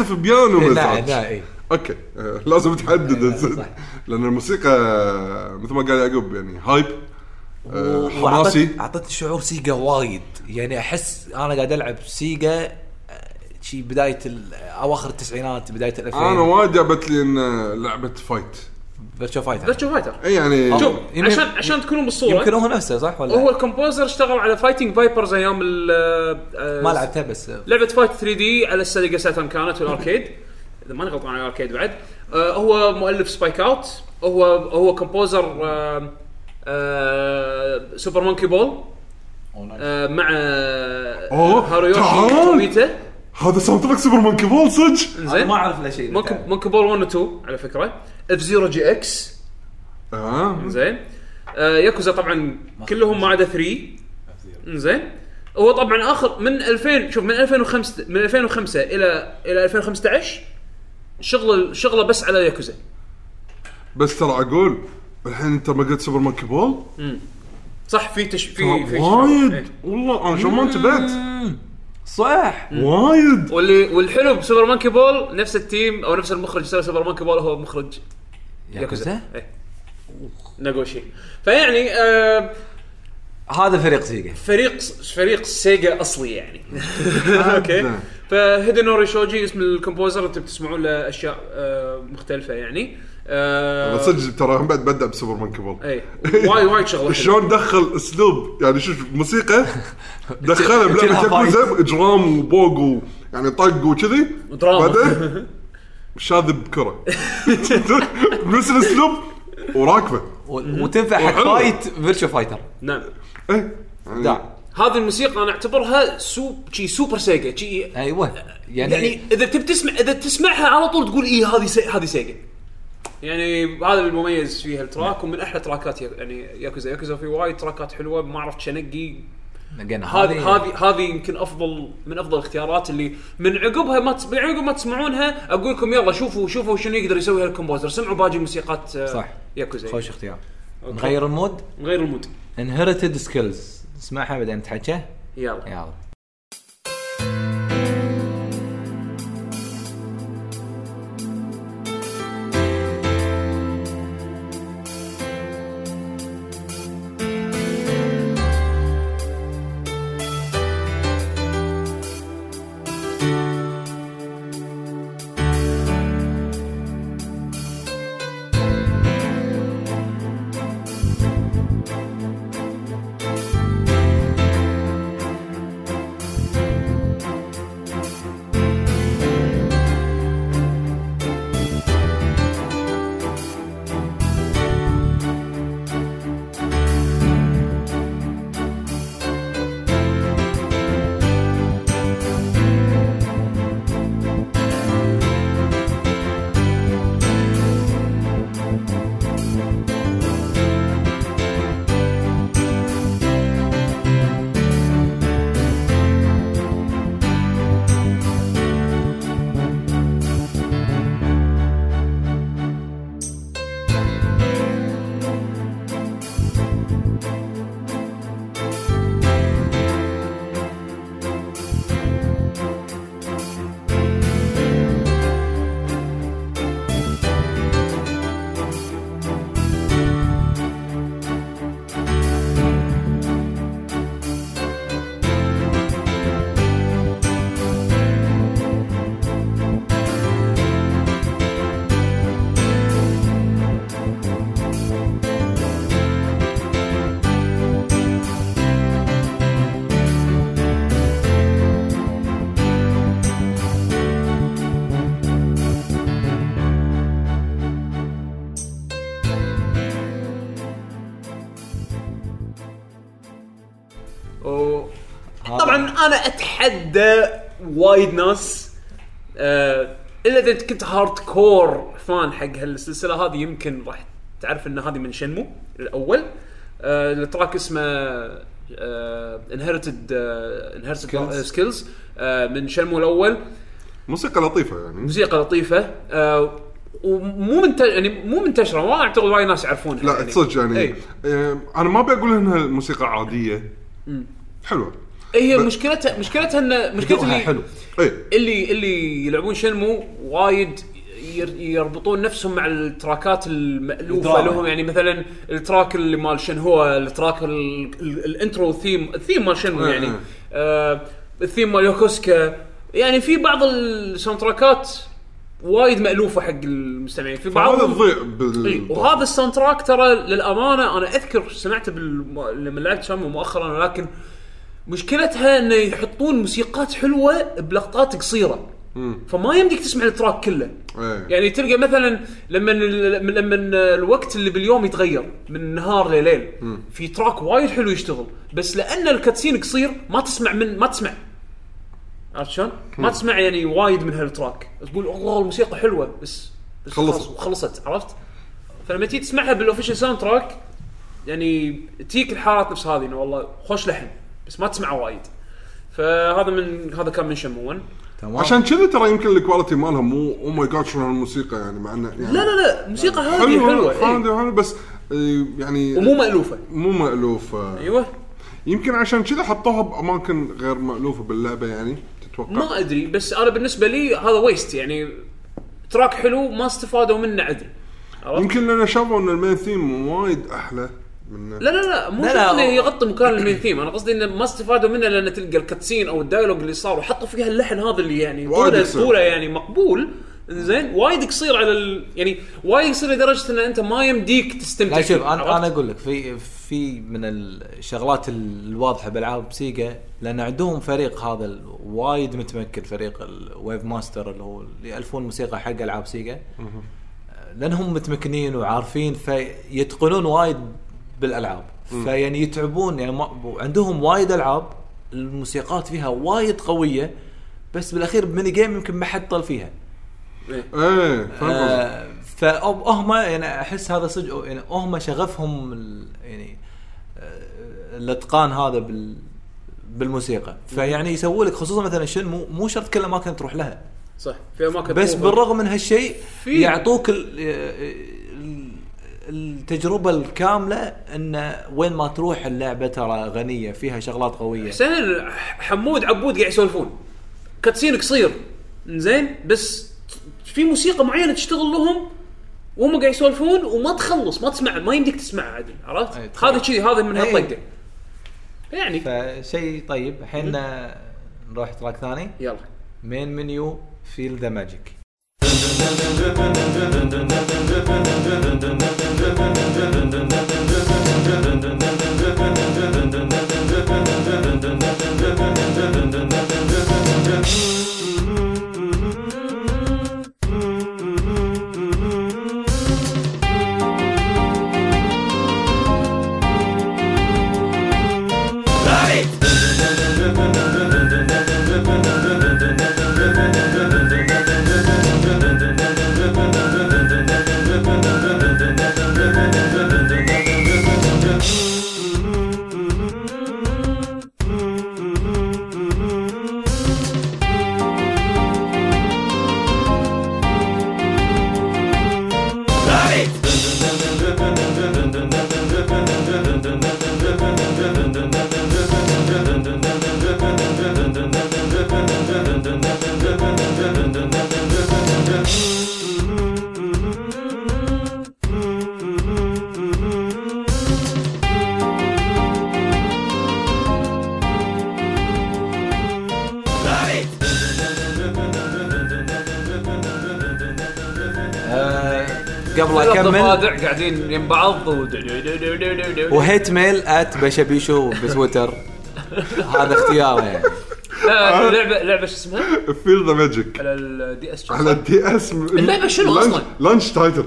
يعزف بيانو لا لا اي أوكي. آه، لازم تحدد. لا،. صح. لأن الموسيقى آه، مثل ما قال يعقوب يعني hype آه، حماسي. وأعطت- أعطتني شعور Sega وايد. يعني أحس أنا قاعد ألعب Sega آه، شي بداية ال- أواخر التسعينات بداية ال 2000 أنا وايد جابت لي إن لعبة fight Virtua Fighter Virtua Fighter اي يعني شوف عشان عشان تكونوا بالصورة. يمكن هو نفسه صح ولا؟ هو ال composer اشتغل على Fighting Vipers أيام ال آه، ما لعبتها بس. آه، لعبة fight 3D على ال Sega Saturn كانت وال arcade إذا ماني غلطان على ال arcade بعد. آه هو مؤلف Spikeout هو هو composer آه آه Super Monkey Ball آه مع أوه، هارويوشي تعال. هذا soundtrack Super Monkey Ball صدق؟ زين. ما أعرف له شيء. Monkey Monkey Ball 1 و 2 على فكرة. F-Zero GX آه. زين. آه ياكوزا طبعا كلهم ما عدا 3 زين. هو طبعا آخر من 2000 شوف من 2005 من 2005 إلى إلى 2015 شغل شغله بس على ياكوزا بس ترى أقول الحين أنت ما قلت Super Monkey Ball صح في تش في في وايد. والله أنا شو ما انتبهت. صح. وايد. واللي والحلو ب Super Monkey Ball نفس ال team أو نفس المخرج سوى Super Monkey Ball هو مخرج. ياكوزا؟ إيه. ناغوشي فيعني آه هذا فريق Sega. فريق فريق Sega أصلي يعني. أوكي. فهيدنوري شوجي اسم ال composer أنتم بتسمعون له أشياء آه مختلفة يعني. آه صدق ترى هم بعد بدأ ب Super Monkey Ball إي وايد وايد شغلة. شلون دخل اسلوب يعني شوف موسيقى دخلها بلعبة. ياكوزا إجرام وبوق يعني طق وكذي. ودراما. بعدين شاذ بكره بنفس الأسلوب وراكبة. وتنفع حق. fight Virtua Fighter نعم. إيه. يعني هذه الموسيقى أنا أعتبرها سوب شي super Sega شي أيوه. يعني, يعني إذا تبي تسمع إذا تسمعها على طول تقول إيه هذه سي... هذه Sega. يعني هذا المميز فيها ال track ومن أحلى تراكات يعني Yakuza. Yakuza في وايد تراكات حلوة ما عرفت شنقي. هذه هذه. هذه يمكن افضل من أفضل الاختيارات اللي من عقبها ما. من عقب ما تسمعونها أقول لكم يلا شوفوا شوفوا شنو يقدر يسوي هال composer. سمعوا باقي موسيقات آه، صح. ياكوزا. خوش اختيار. نغير ال mood؟ غير ال mood. Inherited Skills اسمعها بعدين نتحكى يلا. يلا. أنا أتحدى وايد ناس آه إلا إذا كنت hardcore fan حق هالسلسلة هذه يمكن راح تعرف إن هذه من Shenmue الأول آه ال track اسمه Inherited Inherited. Skills من Shenmue الأول موسيقى لطيفة يعني موسيقى لطيفة آه ومو منت... يعني مو منتشرة ما أعتقد وايد ناس يعرفونها لا يعني. صدق يعني إي. آه، أنا ما أبي أقول إنها موسيقى عادية حلوة هي ب- مشكلتها مشكلتها ان مشكلة هدوءها اللي حلو. اي اللي اللي يلعبون Shenmue وايد ير- يربطون نفسهم مع التراكات المألوفة الدراما. لهم. يعني مثلا ال track اللي مال شنهو ال track ال- ال- ال intro theme ال theme مال Shenmue إيه، يعني. إيه. آه الثيم مال يوكوسكا. يعني في بعض ال sound تراكات وايد مألوفة حق المستمعين. في هذا بعضهم تضيع بال وهذا ال soundtrack ترى للأمانة أنا أذكر سمعته بالم... لما لعبت Shenmue مؤخرا ولكن مشكلتها إنه يحطون موسيقات حلوة بلقطات قصيرة. فما يمديك تسمع ال track كله. إيه. يعني تلقى مثلا لما لما الوقت اللي باليوم يتغير من نهار لليل في track وايد حلو يشتغل. بس لأن ال cutscene قصير ما تسمع من ما تسمع. عرفت شلون؟ ما تسمع يعني وايد من هال track. تقول الله الموسيقى حلوة بس, بس خلصت. خلصت. عرفت؟ فلما تيجي تسمعها بال official soundtrack يعني تجيك الحالات نفس هذه إنه والله خوش لحن. بس ما تسمعه وايد. فهذا من هذا كان من Shenmue 1 تمام. عشان كذا ترى يمكن ال quality مالهم مو oh my God شنو هالموسيقى يعني مع انه يعني لا لا لا موسيقى هذه حلوة حلوة إيه. حلوة حلوة بس آه، يعني ومو مألوفة. مو مألوف آه، أيوه. يمكن عشان كذا حطوها بأماكن غير مألوفة باللعبة يعني تتوقع؟ ما أدري بس أنا بالنسبة لي هذا waste يعني. track حلو ما استفادوا منه عدل؟ يمكن لأن شافوا إن ال main theme وايد أحلى. من لا لا لا مو لا، لا، انه يغطي مكان ال main theme أنا قصدي إنه ما استفادوا منه لأن تلقى ال cutscene أو ال dialogue اللي صار وحطوا فيها اللحن هذا اللي يعني طوله يعني مقبول. زين وايد قصير على ال... يعني وايد قصير لدرجة إن أنت ما يمديك تستمتع لا شوف أنا؟ أنا أقول لك في في من الشغلات الواضحة بالعاب Sega لأن عندهم فريق هذا وايد متمكن فريق ال Wave Master اللي هو اللي يألفون موسيقى حق ألعاب Sega. لأنهم متمكنين وعارفين فيتقنون وايد بالألعاب. فيعني يتعبون يعني ما عندهم وايد ألعاب الموسيقات فيها وايد قوية بس بالأخير ب mini game يمكن ما حد طل فيها. إيه. فهمت قصدك. آه فهم يعني أحس هذا صدق يعني هم شغفهم ال- يعني آه، الإتقان هذا بال بالموسيقى. فيعني يسووا لك خصوصا مثلا شن مو مو شرط كل الاماكن تروح لها. صح. في أماكن بس بالرغم من هالشيء يعطوك ال- ال- التجربة الكاملة إن وين ما تروح اللعبة ترى غنية فيها شغلات قوية. حسين حمود عبود قاعد يسولفون. كاتسين قصير زين بس في موسيقى معينة تشتغل لهم وهم قاعد يسولفون وما تخلص ما تسمع ما يمديك تسمعها عدل عرفت؟ تخيل. هذا شيء هذا من أي. هالطقه يعني. فشيء طيب الحين نروح track ثاني. يلا. main menu Feel the Magic آه، اكمل ضفادع قاعدين يم بعض. و... و hate mail at بشبيشو بتويتر. هذا اختياره يعني. لا لعبه لعبة شو اسمها؟ Feel the Magic على ال DS على ال D S اللعبة شنو أصلاً؟ launch title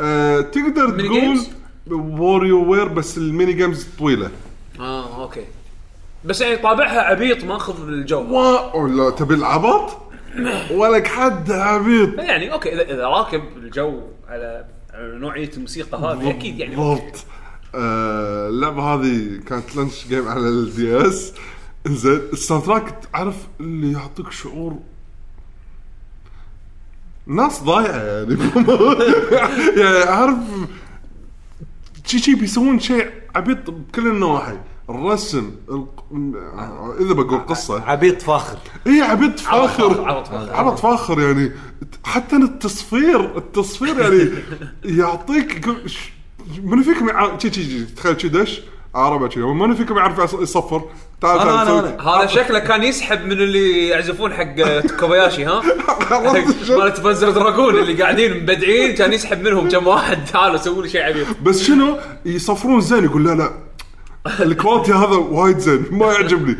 آه تقدر ميني تقول جيمز؟ WarioWare بس ال mini games طويلة. آه okay. بس يعني طابعها عبيط ماخذ الجو. وا ولا تبي العبط؟ ولك حد عبيط. يعني okay اذا إذا راكب الجو على نوعية الموسيقى هذه أكيد يعني بالضبط آه، اللعبة هذه كانت launch game على ال DS. زين ال soundtrack تعرف اللي يعطيك شعور ناس ضايعة يعني. يعني عارف شي شي بيسوون شيء عبيط بكل النواحي. الرسم الق- إذا بقول قصة. عبيط فاخر. إي عبط فاخر. عبط فاخر. عبط فاخر. يعني. حتى التصفير التصفير يعني يعطيك منو فيكم شي شي تخيل شي دش عربه شي. منو فيكم يعرف يص- يصفر. تعال تعال أنا- سوي. أنا. هذا شكله كان يسحب من اللي يعزفون حق Kobayashi ها؟ مالت Panzer Dragoon اللي قاعدين مبدعين كان يسحب منهم كم واحد. تعالوا سووا لي شيء عبيط بس شنو؟ يصفرون زين يقول لا لا. ال quality هذا وايد زين ما يعجبني.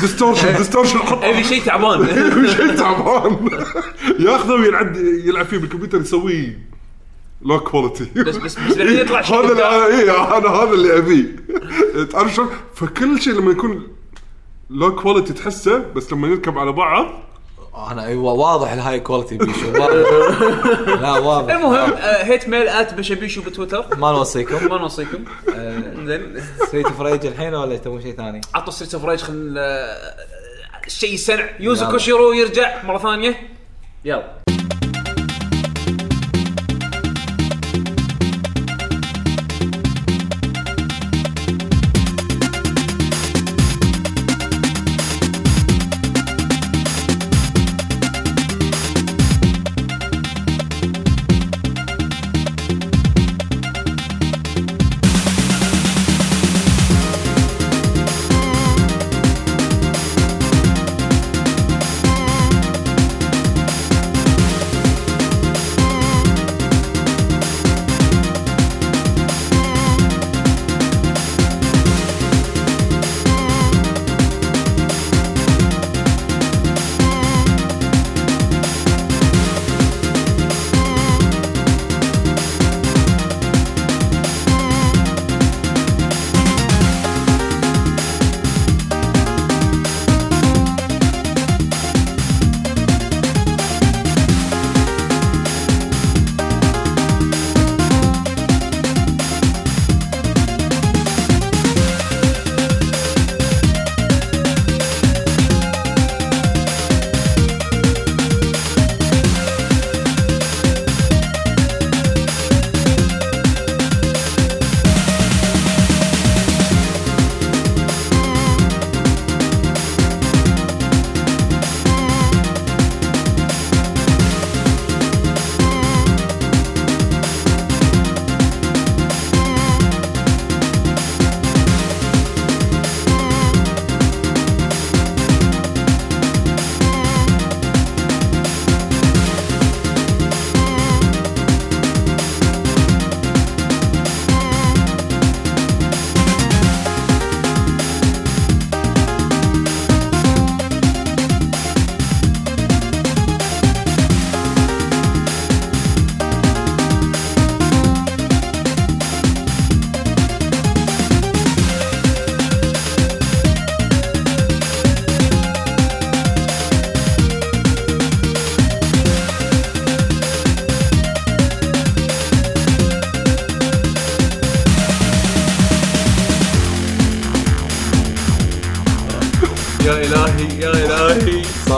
distortion distortion حط ابي شيء تعبان. شيء تعبان. ياخذه ويلعب يلعب فيه بالكمبيوتر يسويه low quality بس بس بس بعدين يطلع شيء هذا اللي. اي أنا هذا اللي أبيه. تعرف شلون؟ فكل شيء لما يكون low quality تحسه بس لما يركب على بعض أنا أيوه واضح ال high quality بيشو. لا واضح. المهم آه، hate mail at بشبيشو بتويتر. ما نوصيكم. ما نوصيكم. زين سويت فريج الحين ولا تبون شيء ثاني؟ عطوا Streets of Rage خل شيء سنع Yuzo. Koshiro يرجع مرة ثانية. يلا.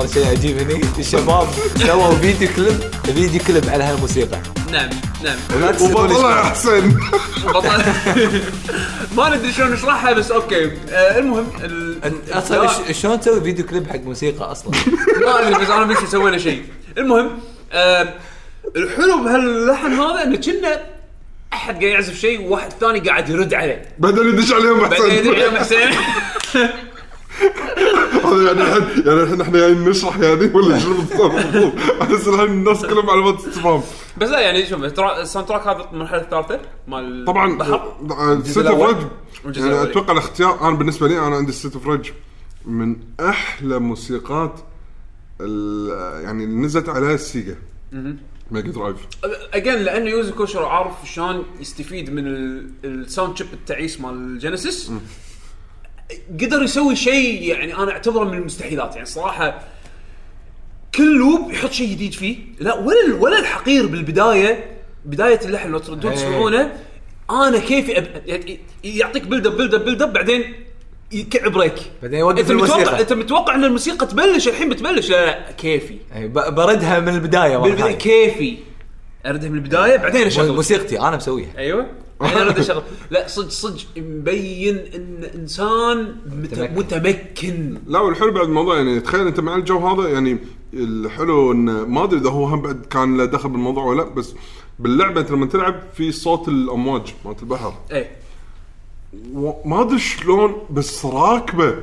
صار شيء عجيب هني. الشباب سووا فيديو كليب فيديو كليب على هالموسيقى. نعم نعم. وبطلع إيش- يا حسين. بطل ما ندري شلون نشرحها بس okay. آه المهم ال... أصلا إيش- شلون تسوي فيديو كليب حق موسيقى أصلا؟ ما أدري بس أنا بيشو سوينا شيء. المهم آه الحلو بهاللحن هذا إنه كنا أحد قاعد يعزف شيء وواحد ثاني قاعد يرد عليه. بعدين يدش عليهم بعدين يدعي يوم حسين. حسين هذا يعني الحين يعني الحين إحنا جايين نشرح يعني ولا شنو بالضبط؟ احس الحين الناس كلهم علامات استفهام بس لا يعني شوف ترى ال soundtrack هذا المرحله الثالثه مال طبعا Streets of. Rage يعني. أتوقع الاختيار أنا بالنسبة لي أنا عندي Streets of Rage من أحلى موسيقات ال- يعني اللي نزلت عليها ال Sega Mega Drive again لأنه Yuzo Koshiro عارف شلون يستفيد من ال- ال sound chip التعيس مال ال Genesis قدر يسوي شيء يعني أنا أعتبره من المستحيلات. يعني صراحة كل loop يحط شيء جديد فيه. لا ولا ولا الحقير بالبداية بداية اللحن. لو تردون إيه. تسمعونه أنا كيفي أب... يعني يعطيك build up build up build up بعدين يكعب break بعدين يوقف أنت متوقع الموسيقى. أنت متوقع إن الموسيقى تبلش؟ الحين بتبلش؟ لا لا كيفي. ب- بردها من البداية بالبداية. كيفي. أردها من البداية بعدين أشغل. موسيقتي أنا مسويها. أيوه. الحين اريد اشغل لا صدق صدق مبين إن إنسان مت- متمكن. متمكن. لا والحلو بعد الموضوع يعني تخيل أنت مع الجو هذا يعني الحلو إن ما أدري إذا هو هم بعد كان له دخل بالموضوع ولا لأ بس باللعبة أنت لما تلعب في صوت الأمواج مالت البحر. إيه. و- ما أدري شلون بس راكبة.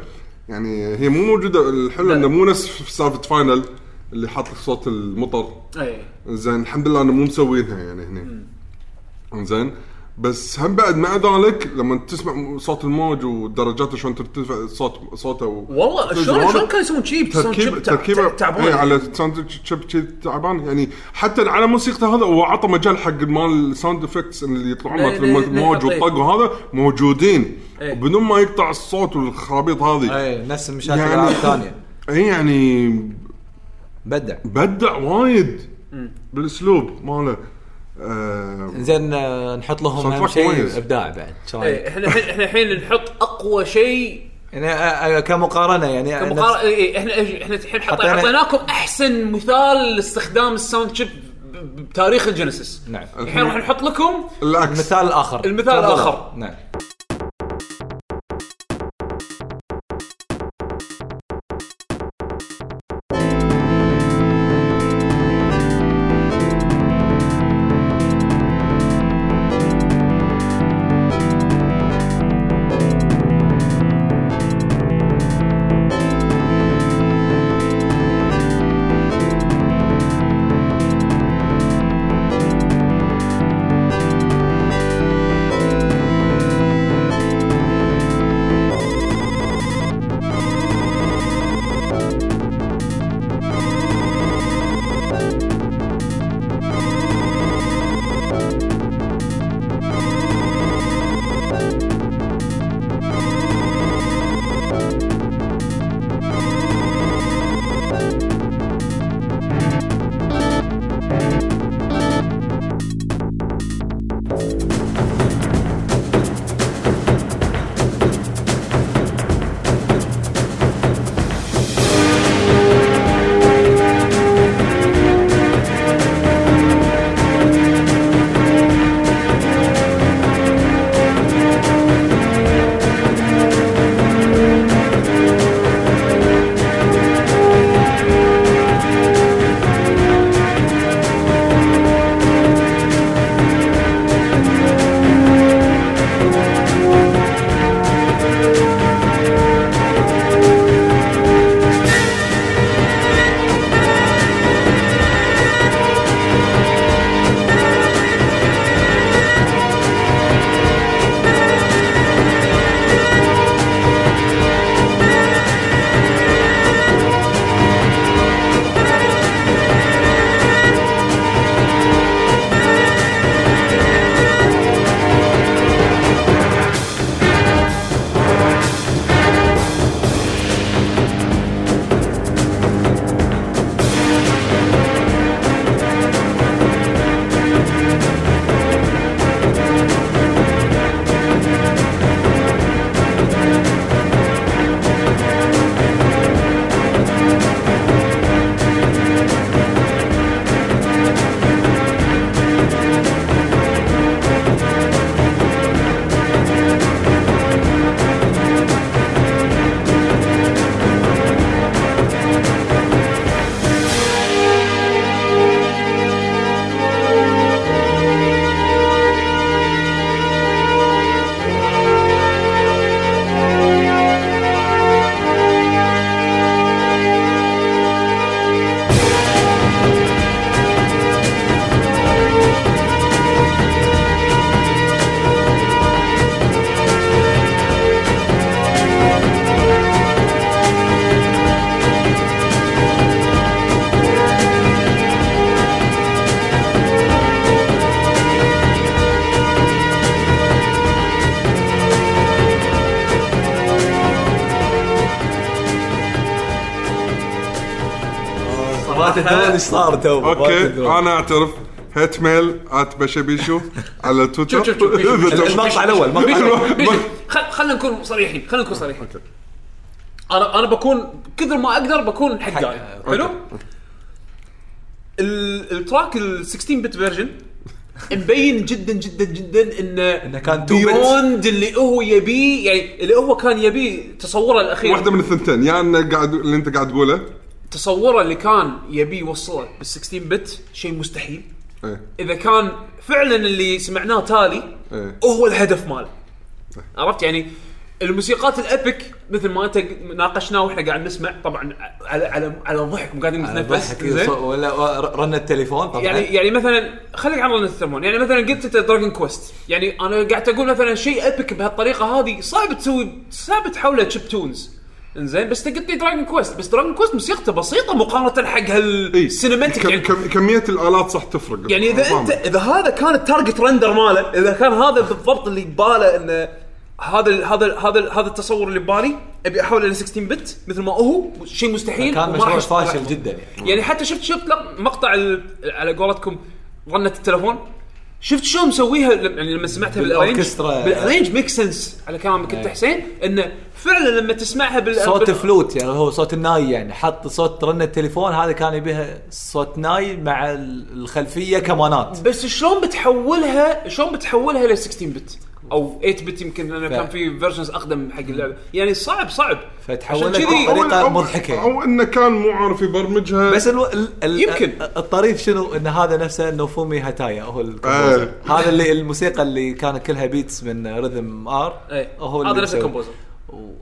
يعني هي مو موجودة الحلو لا. إنه مو نفس في سالفة Final اللي حاط لك صوت المطر. إيه. زين الحمد لله إنه مو مسوينها يعني هنا زين. بس هم بعد مع ذلك لما تسمع صوت الموج ودرجاته شلون ترتفع صوت صوته و... والله شلون شلون كانوا يسوون شيء؟ تركيب تركيبه تعبان. اي على sound chip شي تعبان. يعني حتى على موسيقته هذا هو عطى مجال حق مال ال sound effects اللي يطلعون لا الموج والطق وهذا موجودين. إيه. بدون ما يقطع الصوت والخرابيط هذه. اي نفس المشاكل يعني- الالعاب الثانية. اي يعني بدع. بدع وايد. بالأسلوب ماله. زين آه، نحط لهم أهم شيء. إبداع بعد؟ إيه إحنا الحين إحنا الحين نحط أقوى شيء يعني آه، آه، كمقارنة يعني آه، كمقارنة نفس- إيه، إحنا إحنا الحين حط- حطينا- اعطيناكم أحسن مثال لاستخدام ال sound chip بتاريخ ال Genesis نعم الحين راح نحط لكم العكس المثال الآخر المثال. الآخر. نعم تدرون إيش صار تو؟ أوكي. أنا أعترف. hate mail at بشبيشو على تويتر. شوف شوف شوف. المقطع. خل- خلينا نكون صريحين خلينا نكون صريحين. أنا أنا بكون كثر ما أقدر بكون حقاني حق- حلو؟ ال- ال track ال 16 bit version مبين جدا جدا جدا انه إنه كان 2 bit. beyond اللي هو يبيه يعني اللي هو كان يبيه تصوره الأخير. واحدة من الثنتين يا انه قاعد اللي أنت قاعد تقوله تصوره اللي كان يبيه يوصله بال 16 bit شيء مستحيل. إيه. إذا كان فعلا اللي سمعناه تالي إيه. هو الهدف ماله. عرفت؟ يعني الموسيقات ال epic مثل ما أنت ناقشناه وإحنا قاعد نسمع طبعا على على على ضحك مو قاعدين على نتنفس؟ ولا رن التليفون طبعا. يعني يعني مثلا خليك عن رن التليفون يعني مثلا قلت أنت Dragon Quest يعني أنا قاعد أقول مثلا شيء epic بهالطريقة هذه صعب تسوي صعب تحوله chip tunes إنزين بس تقلت لي Dragon Quest بس Dragon Quest موسيقته بسيطة مقارنة حق هال cinematic كم يعني كم كمية الآلات صح تفرق. يعني إذا. انت إذا هذا كان ال target render ماله إذا كان هذا بالضبط اللي بباله إنه هذا هذا هذا هذا التصور اللي ببالي أبي احوله ل 16 bit مثل ما هو شيء مستحيل كان مشروع. فاشل جدا يعني. يعني حتى شفت شفت مقطع على قولتكم رنة التلفون؟ شفت شلون مسويها يعني لما سمعتها بال arrange بالأوركسترا. بال arrange make sense على كلامك انت حسين انه فعلا لما تسمعها بال صوت بال- فلوت يعني هو صوت الناي يعني حط صوت رن التليفون هذا كان يبيها صوت ناي مع ال- الخلفية كمانات. بس شلون بتحولها شلون بتحولها ل 16 bit أو 8 bit يمكن لأنه ف- كان في versions أقدم حق اللعبة. يعني صعب صعب. فتحولت أو- مضحكة. أو إنه كان مو عارف يبرمجها. بس ألو... ال... ال... يمكن. الطريف شنو؟ إن هذا نفسه نوفومي هاتايا هو ال composer. إيه. هذا اللي الموسيقى اللي كانت كلها beats من rhythm R إيه. هو هذا اللي نفس مسوي. ال composer.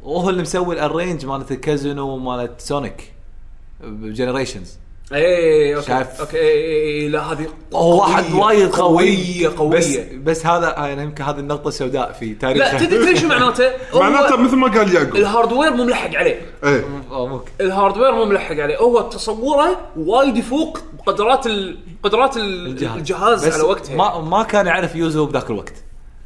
وهو اللي مسوي ال arrange مالت الكازينو مالت Sonic ب Generations إيه أوكي شايف؟ أوكي إيه، إيه، إيه، لا هذه هو واحد قوية، وايد قوي قوية قوية. بس بس هذا يعني يمكن هذه النقطة السوداء في تاريخ لا تدري تدري شو معناته؟ معناته مثل ما قال يعقوب. ال hardware مو ملحق عليه. إيه. ممكن. ال hardware مو ملحق عليه. هو تصوره وايد يفوق قدرات ال... قدرات ال... الجهاز, الجهاز بس على وقتها ما ما كان يعرف يوزو بذاك الوقت.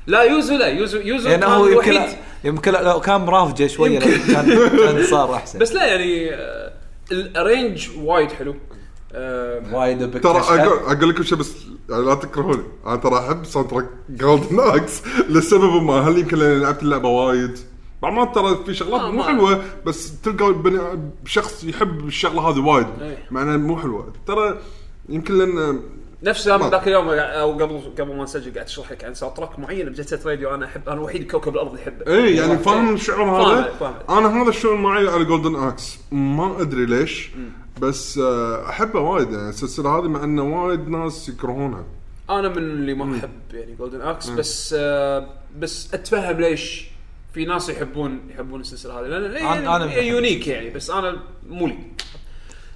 لا يوزو لا يوزو يوزو يعني كان هو يمكن يمكن لو كان مرافجة شوية. كان كان صار أحسن. بس لا يعني آه، ال arrange وايد حلو. آه، وايد بك ترى. أقول أقول لكم شيء بس يعني لا تكرهوني. أنا ترى أحب soundtrack Golden Axe لسبب ما. هل يمكن لأني لعبت اللعبة وايد؟ بعض ما ترى في شغلات آه، مو حلوة بس تلقى بني شخص يحب الشغلة هذه وايد. إيه. مع انها مو حلوة. ترى يمكن لأن نفس ما- ذاك اليوم أو قبل قبل ما نسجل قاعد أشرح لك عن soundtrack معين ب Jet Set Radio أنا احب أنا الوحيد كوكب الأرض يحبه إيه يعني فاهم؟ الشعور هذا؟ فاهم، فاهم. أنا هذا الشعور معي على Golden Axe ما أدري ليش بس آه، أحبه وايد. يعني السلسلة هذه مع إنه وايد ناس يكرهونها. أنا من اللي ما أحب يعني Golden Axe بس آه بس أتفهم ليش في ناس يحبون يحبون السلسلة هذه. لأن هي unique يعني بس أنا مو لي.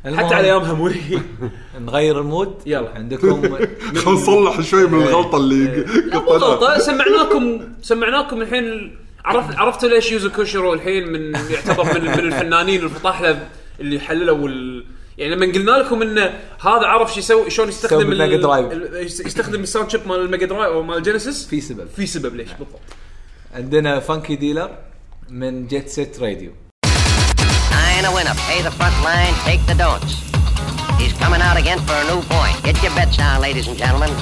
حتى على ايامها مو لي نغير ال mood. يلا. عندكم خل نصلح شوي من الغلطة اللي لا مو غلطة. سمعناكم سمعناكم الحين عرفت عرفتوا ليش يوزو كوشيرو الحين من يعتبر من, من الفنانين الفطاحله اللي حللوا ال... يعني لما قلنا لكم انه هذا عرف شو يسوي شلون يستخدم يسوي بال Mega Drive. ال- يستخدم ال sound chip مال ال Mega Drive أو مال Genesis؟ في سبب. في سبب ليش؟ بالضبط. عندنا Funky Dealer من جيت سيت راديو. A winner. Pay the front line, take the don'ts. He's coming out again for a new point. Get your bets down, ladies and gentlemen.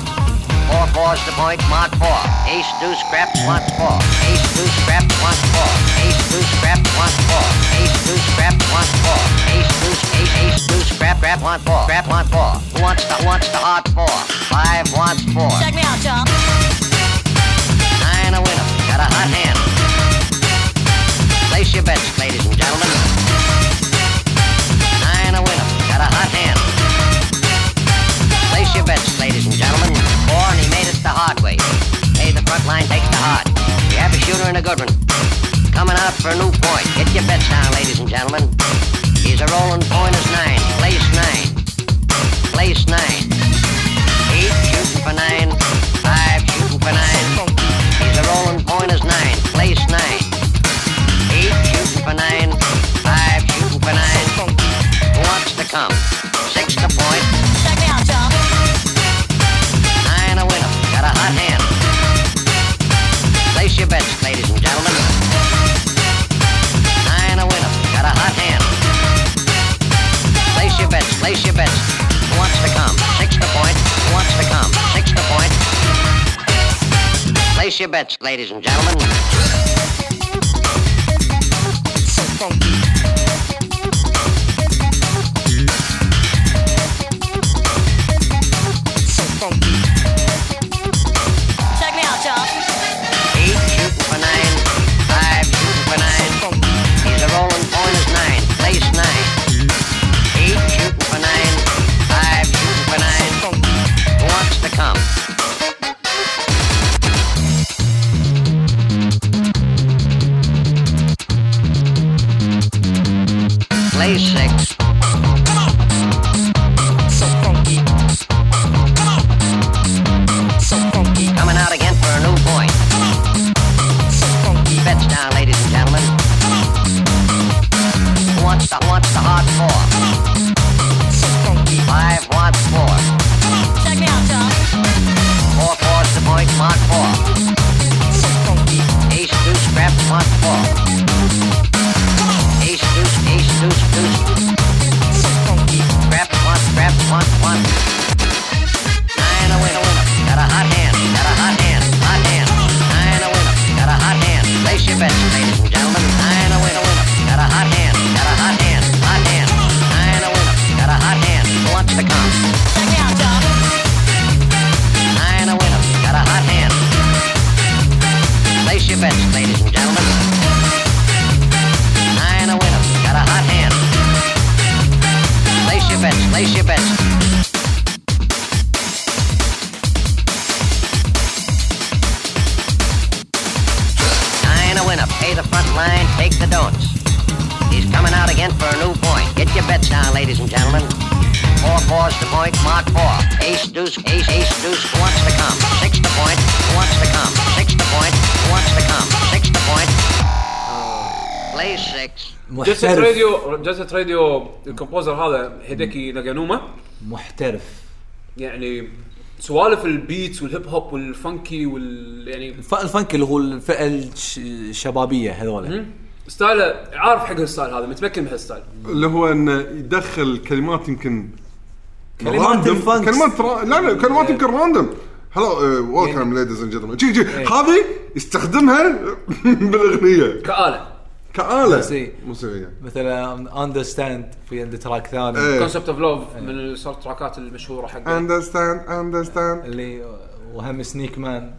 Four fours the point, mark four. Ace deuce scrap, wants four. Ace deuce scraps, wants four. Ace deuce scrap, wants four. Ace deuce scraps, wants four. Ace deuce, ace, ace deuce scrap, scrap, want four. Scrap, want four. Who wants the, wants the hard four? Five wants four. Check me out, John. Nine a winner. Got a hot hand. Place your bets, ladies and gentlemen. Hot hand. Place your bets, ladies and gentlemen. And he made it the hard way. Hey, the front line takes the hard. We have a shooter and a good one. Coming out for a new point. Get your bets down, ladies and gentlemen. He's a rolling point is nine. Place nine. Place nine. Eight shooting for nine. Five shooting for nine. Come? Six to point. Check me out, John. Nine a winner. Got a hot hand. Place your bets, ladies and gentlemen. Nine a winner. Got a hot hand. Place your bets. Place your bets. Who wants to come? Six to point. Who wants to come? Six to point. Place your bets, ladies and gentlemen. So Jet Set Radio ال composer هذا Hideki Naganuma. محترف. يعني سوالف ال beats وال hip hop وال funky وال يعني الف- ال funk اللي هو الفئه الش- الشبابيه هذول style ه عارف حق ال style هذا متمكن بهال style اللي هو انه يدخل كلمات يمكن كلمات random. ال funks. كلمات را... لا لا كلمات يمكن random hello welcome ladies and gentlemen جي جي. هذه يستخدمها بالأغنية. كآلة. كآلة بس موسيقية. مثلا understand في عنده track ثاني. Concept of Love من ال soundtrack ات المشهورة حقه understand understand اللي وهم Sneakman track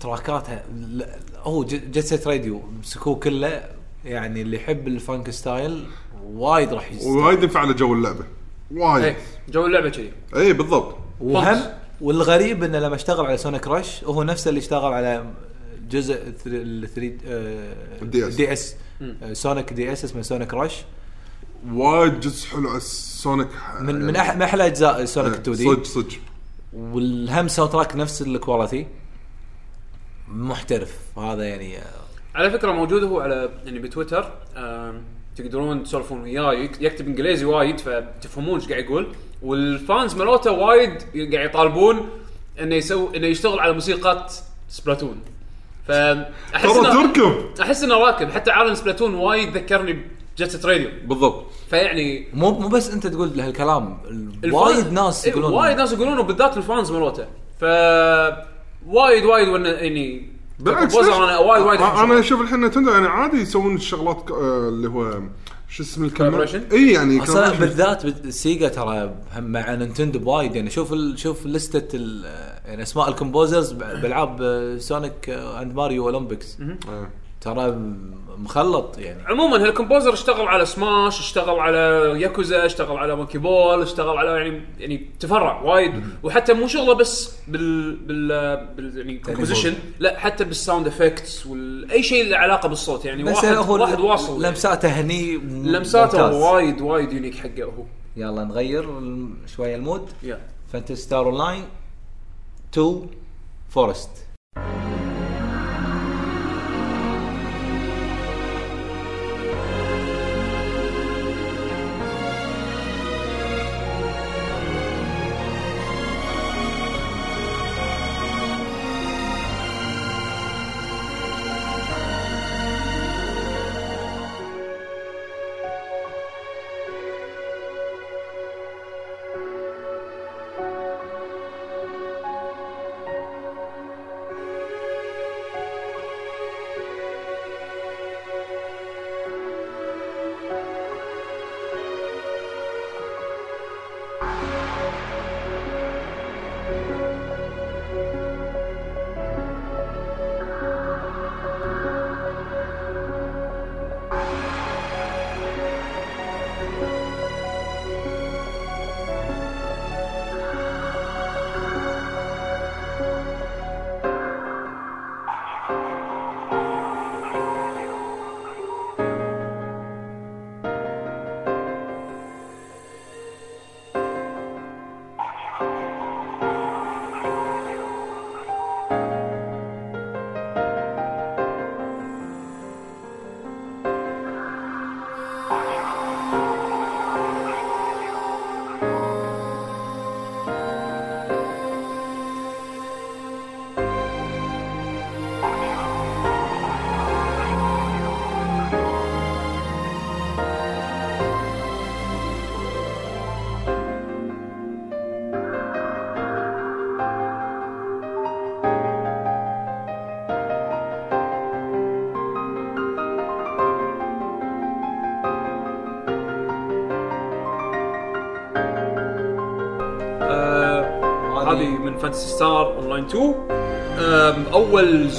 اتها هو ج- Jet Set Radio مسكوه كله. يعني اللي يحب ال funk style وايد راح يستمتع. وايد ينفع على جو اللعبة. وايد. إيه جو اللعبة كذي. اي بالضبط. وهم. والغريب إنه لما اشتغل على Sonic Rush هو نفسه اللي اشتغل على جزء ال 3 DS. DS Sonic DS اسمه Sonic Rush وايد جزء حلو على ال Sonic من من أح- من أحلى أجزاء Sonic 2D صدق صدق. والهم soundtrack نفس ال quality محترف. هذا يعني آه، على فكرة موجود هو على يعني بتويتر. آم، تقدرون تسولفون وياه يك- يكتب إنجليزي وايد فتفهمون إيش قاعد يقول. وال fans مالوته وايد قاعد يطالبون إنه يسوي إنه يشتغل على موسيقى Splatoon فأحس ترى انه تركب. أحس إنه راكب. حتى عالم Splatoon وايد ذكرني ب Jet Set Radio بالضبط. فيعني مو مو بس أنت تقول هالكلام ال fan- وايد ناس إيه، يقولون. وايد ناس يقولون وبالذات ال fans مالوته ف وايد وايد ون- يعني بالعكس ليش؟ أنا وايد وايد أحب أنا. أشوف الحين Nintendo يعني عادي يسوون الشغلات ك- آه، اللي هو شو اسم؟ Collaboration؟ إي يعني أصلا. بالذات بال Sega ترى هم مع Nintendo بوايد يعني شوف ال شوف list ة ال يعني أسماء ال composers بالعاب Sonic and Mario Olympics. ترى مخلط يعني. عموما هال composer اشتغل على سماش اشتغل على ياكوزا اشتغل على Monkey Ball اشتغل على يعني يعني تفرع وايد. وحتى مو شغله بس بال بال, بال يعني composition لا حتى بال sound effects واي شيء له علاقة بالصوت يعني. بس واحد هو واحد واصل يعني. لمساته هني لمساته. وايد وايد unique حقه هو. يلا نغير شوية ال mood. يا Phantasy Star Online 2 Forest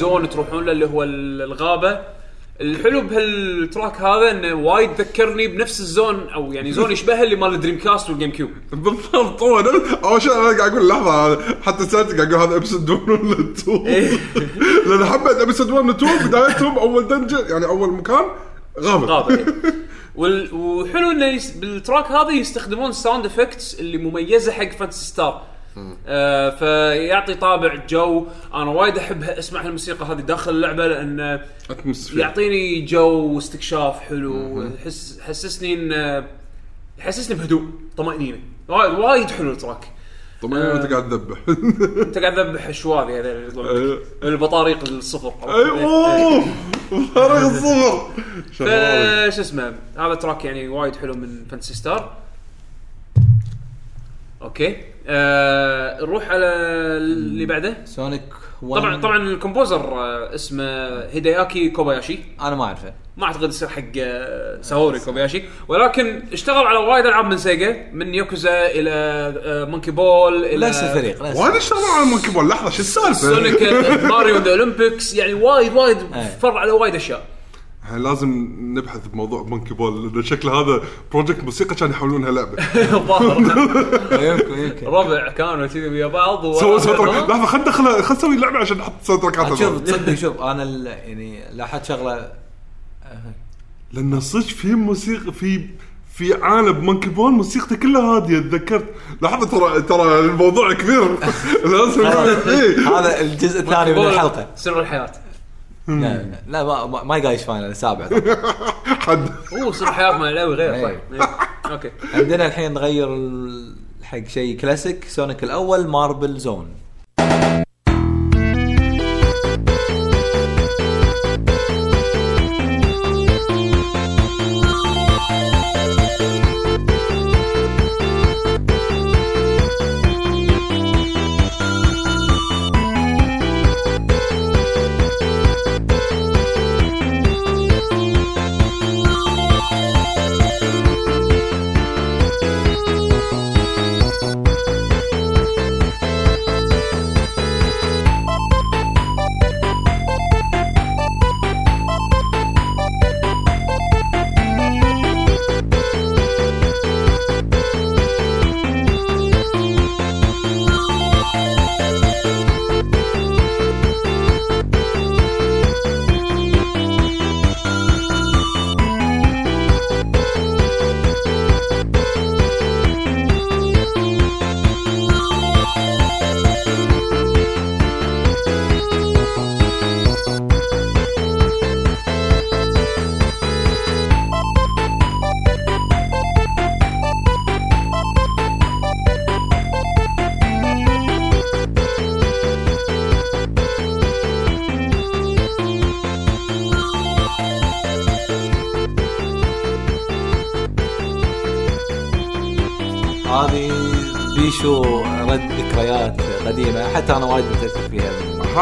Zone تروحون له اللي هو ال- الغابة الحلو بهال track هذا إنه وايد ذكرني بنفس ال zone أو يعني zone يشبهها اللي مال ال Dreamcast وال GameCube بالضبط هو أول شيء أنا قاعد أقول لحظة حتى سالتك قاعد أقول هذا episode 1 ولا 2 إيه. لأن حبيت episode 1 و 2 بدايتهم أول dungeon يعني أول مكان غابة غابة إيه. وحلو إنه. بال track هذا يستخدمون ال sound effects اللي مميزة حق Phantasy Star آه فيعطي طابع جو. أنا وايد أحب أسمع هالموسيقى هذه داخل اللعبة لأن يعطيني جو واستكشاف حلو. يحس حسسني ان يحسسني بهدوء طمأنينة. وايد وايد حلو ال track. طبعا انت قاعد تذبح. انت قاعد تذبح الشواذي هذول اللي يطلعون أيوه. البطاريق الصفر. اي أوه! فرق الصفر. فش اسمه هذا track يعني وايد حلو من Phantasy Star okay. آه نروح على اللي بعده. Sonic 1 طبعا طبعا ال composer آه اسمه Hideaki Kobayashi. أنا ما أعرفه. ما أعتقد يصير حق آه، Saori Kobayashi. ولكن اشتغل على وايد ألعاب من Sega من يوكوزا إلى آه، Monkey Ball إلى نفس الفريق نفس وايد اشتغلوا على Monkey Ball. لحظة شو السالفة؟ Sonic آه، Mario the Olympics يعني وايد وايد أي. فر على وايد أشياء. يعني لازم نبحث بموضوع Monkey Ball لأن شكله هذا project موسيقى كان يحولونها لعبة. يمكن يمكن ربع كانوا كذي ويا بعض و- سوى soundtrack؟ لحظه خلينا ندخل خلينا نسوي لعبة عشان نحط soundtrack ات شوف هذول. تصدق شوف أنا ال- يعني لاحظت شغله لأن صدق في موسيقى في في عالم Monkey Ball موسيقته كلها هادية تذكرت؟ لحظه ترى ترى الموضوع كبير. لازم إيه. هذا الجزء الثاني من الحلقة. سر الحياة. لا لا, لا ما, ما- ما جايش final السابع حد. أوه الحياة ما يلاوي غير إيه. صح إيه. أوكي. عندنا الحين نغير ال- حق شيء كلاسيك سونيك الأول ماربل زون.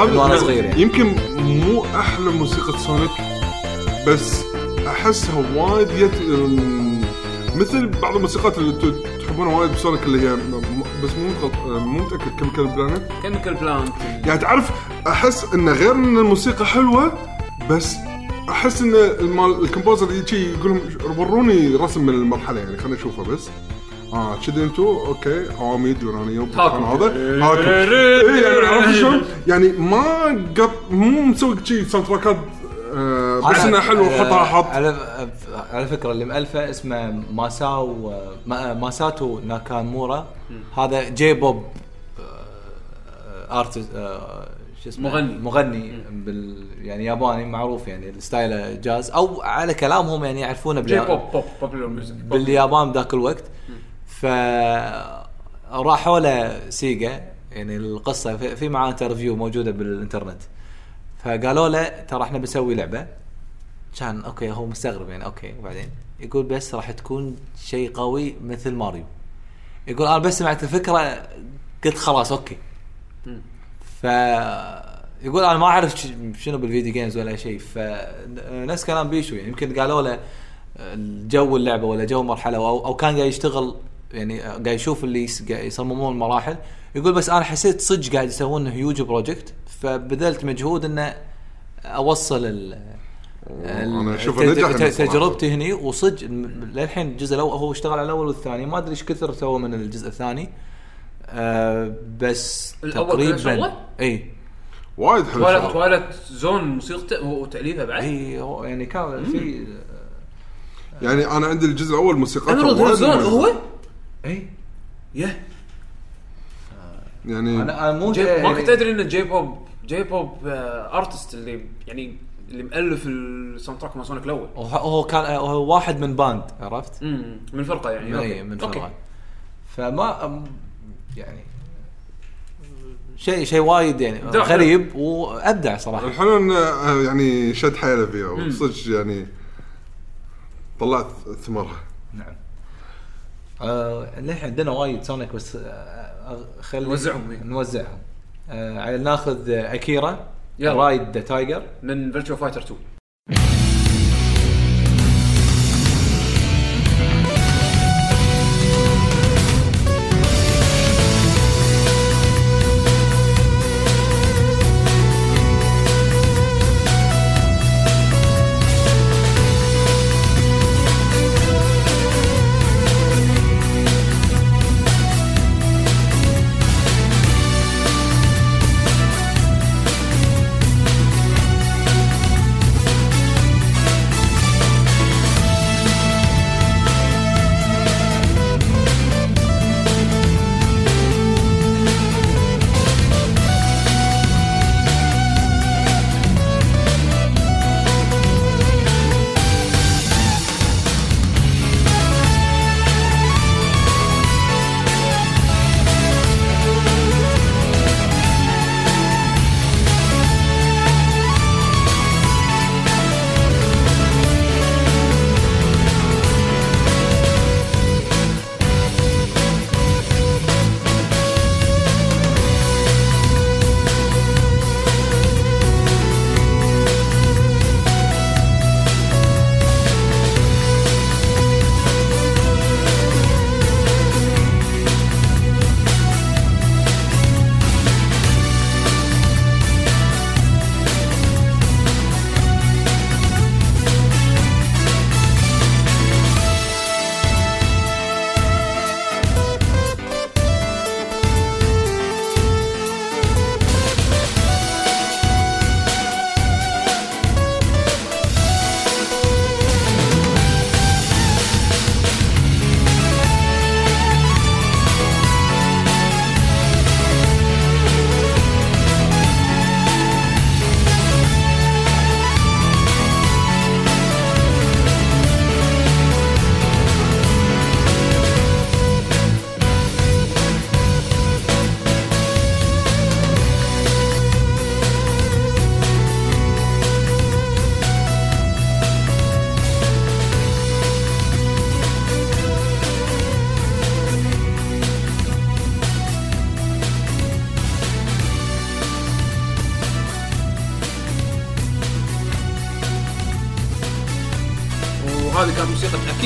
وأنا صغير يعني. يمكن مو أحلى موسيقى Sonic بس أحسها وايد يت... مثل بعض الموسيقات اللي أنتم تحبونها وايد ب Sonic اللي هي بس مو مو متأكد كم كان Plant. Chemical Plant. يعني تعرف أحس انه غير إن الموسيقى حلوة بس أحس إن المال ال composer يجي يقول لهم وروني رسم من المرحلة يعني خلينا نشوفه بس. آه كذي أنتم okay عواميد يونانيه. وكان هذا هاكو إيه، يعني عرفت شلون؟ يعني ما قط مو مسوي شي soundtrack ات آه، بس انه حلو حطها حط على على فكره اللي مالفه اسمه Masao Ma- Masato Nakamura هذا J-pop artist شو اسمه مغني. مغني بال يعني ياباني معروف يعني ال style ه جاز أو على كلامهم يعني يعرفونه J-pop pop music باليابان ذاك الوقت ف راحوا له سيجا يعني القصة في, معاه interview موجودة بالإنترنت. فقالوا له ترى إحنا بنسوي لعبة. كان okay هو مستغرب يعني okay وبعدين يقول بس راح تكون شيء قوي مثل ماريو. يقول أنا بس سمعت الفكرة قلت خلاص okay. ف يقول أنا ما أعرف شنو بال video games ولا شيء. فنفس كلام بيشو يعني يمكن قالوا له جو اللعبة ولا جو مرحلة أو, أو كان قاعد يشتغل يعني قاعد يشوف اللي يصممون المراحل يقول بس أنا حسيت صدق قاعد يسوون huge project فبذلت مجهود إنه أوصل ال إنه صراحة. تجربتي هني وصدق للحين الجزء الأول هو اشتغل على الأول والثاني ما أدري إيش كثر سوى من الجزء الثاني آه بس تقريبا؟ إي وايد حلو توالت زون موسيقته وتأليفه بعد إي يعني كان في يعني أنا عندي الجزء الأول وايد زين. هو؟ اي يه يعني أنا أنا مو ما كنت أدري ان J-pop J-pop artist اللي يعني اللي مؤلف ال soundtrack مال سونيك الأول. هو- هو كان هو واحد من band عرفت؟ امم من فرقة يعني. من okay. اي من okay. فرقة. فما أم- يعني شيء شيء وايد يعني. غريب وأبدع صراحة. الحلو انه آه، يعني شد حيله فيها وصدق يعني طلعت ثمرها. آه للحين عندنا وايد سونيك بس آه خلي نوزعهم، إيه. نوزعهم آه ناخذ آه، اكيرا يلا. Ride the Tiger من Virtua Fighter 2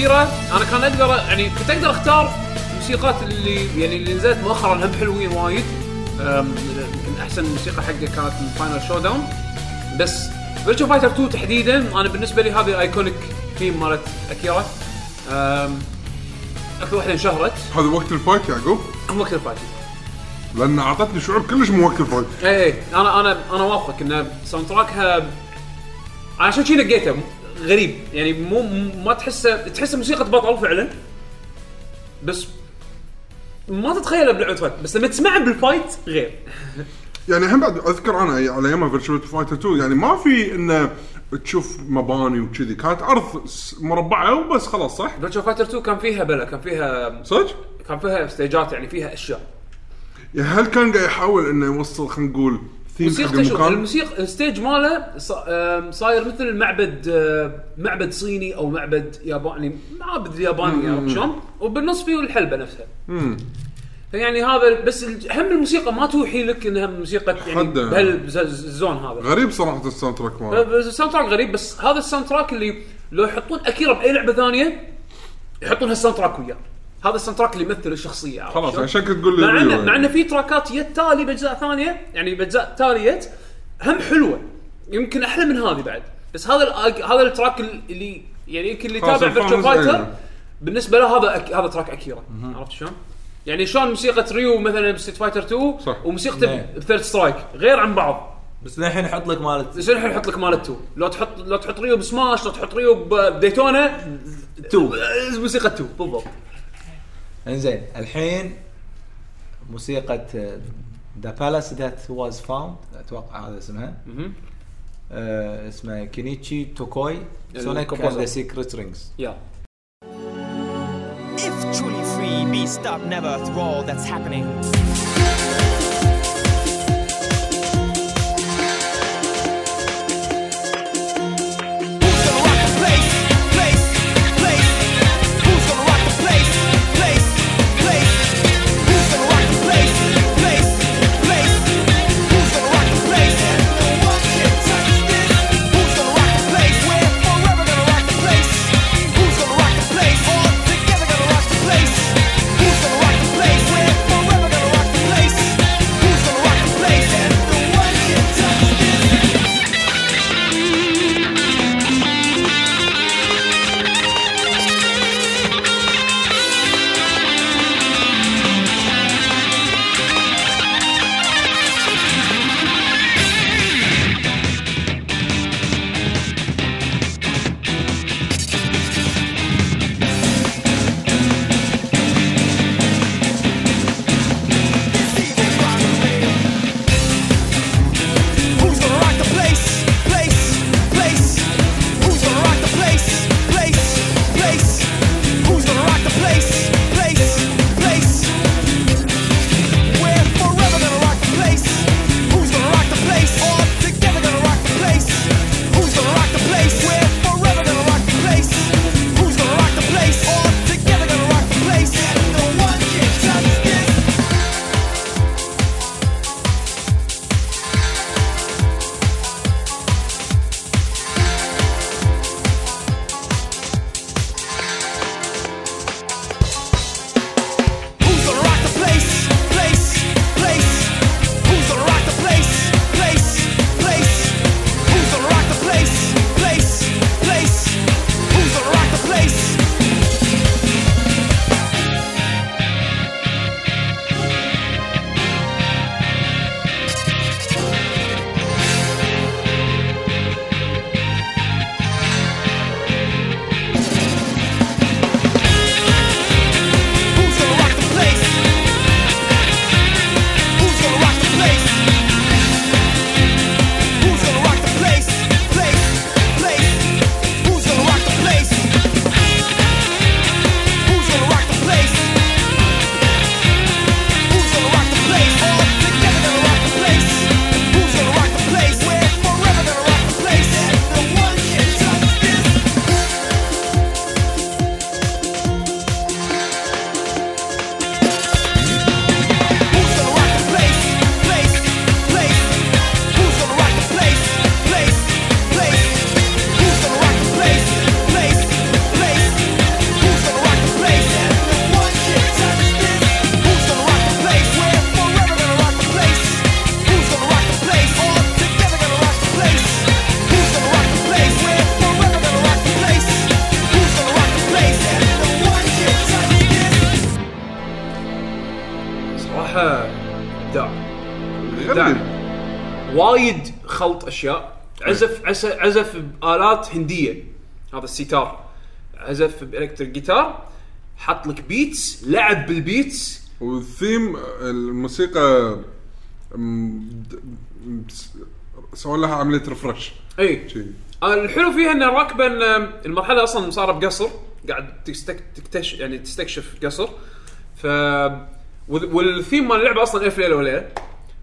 اكيرا أنا كان أقدر يعني كنت أقدر أختار الموسيقات اللي يعني اللي نزلت مؤخرا هم حلوين وايد. يمكن أحسن موسيقى حقه كانت من Final Showdown بس Virtua Fighter 2 تحديدا أنا بالنسبة لي هذه iconic theme مالت أكيرا. أكثر واحدة انشهرت. هذا وقت ال fight يعقوب. وقت ال fight. لأن أعطتني شعور كلش مو وقت ال fight. اي اي أنا أنا أنا وافقك إن soundtrack ها أنا عشان شي نقيته. غريب. يعني مو ما تحسه تحسه موسيقى بطل فعلا بس ما تتخيله بلعبة fight. بس لما تسمعه بال fight غير. يعني هم بعد أذكر أنا على أيام Virtua Fighter 2 يعني ما في انه تشوف مباني وكذي. كانت أرض مربعة وبس خلاص صح؟ Virtua Fighter 2 كان فيها بلا كان فيها صدق؟ كان فيها stage ات يعني فيها أشياء. يعني هل كان قاعد يحاول إنه يوصل خلينا نقول موسيقى شوف؟ الموسيقى ال stage ماله صاير مثل معبد معبد صيني أو معبد ياباني معابد اليابانيه عرفت شلون؟ وبالنص فيه الحلبة نفسها. يعني هذا بس هم الموسيقى ما توحي لك انها موسيقى يعني بهال zone هذا. غريب صراحة ال soundtrack ماله ال soundtrack غريب بس هذا ال soundtrack اللي لو يحطون أكيرا بأي لعبة ثانية يحطون هال soundtrack وياه. هذا ال soundtrack اللي يمثل الشخصية عرفت خلاص شلون؟ عشان كنت تقول لي مع انه مع. انه في track ات يت تالي بأجزاء ثانية يعني بأجزاء تاليه هم حلوة يمكن أحلى من هذه بعد بس هذا هذا التراك اللي يعني يمكن اللي خلاص يتابع فيرتشوال الفانز، فايتر أيوه. بالنسبة له هذا أك... هذا تراك أكيرا عرفت شلون؟ يعني شلون موسيقى ريو مثلا بستيت فايتر 2 صح. وموسيقته نعم. بثيرد سترايك غير عن بعض بس للحين يحط لك مالت بس الحين يحط لك مال 2 لو تحط لو تحط ريو بسماش لو تحط ريو بديتونا 2 موسيقى 2 بالضبط إنزين الحين موسيقى ذا بالاس ذات واز فاوند أتوقع هذا اسمها آه اسمها كينيتشي توكوي سونيك الكومبوزر. ذا سيكريت رينجز يا If truly free, be stop never through all that's happening. عزف بآلات هندية. هذا السيتار عزف ب electric guitar حط لك beats لعب بال beats والثيم الموسيقى سووا لها عمليه refresh إي. الحلو فيها انه راكبا آم، المرحلة أصلا صار بقصر قاعد تستك... تكتش يعني تستكشف قصر. ف وال- والثيم مال اللعبة أصلا الف ليله وليله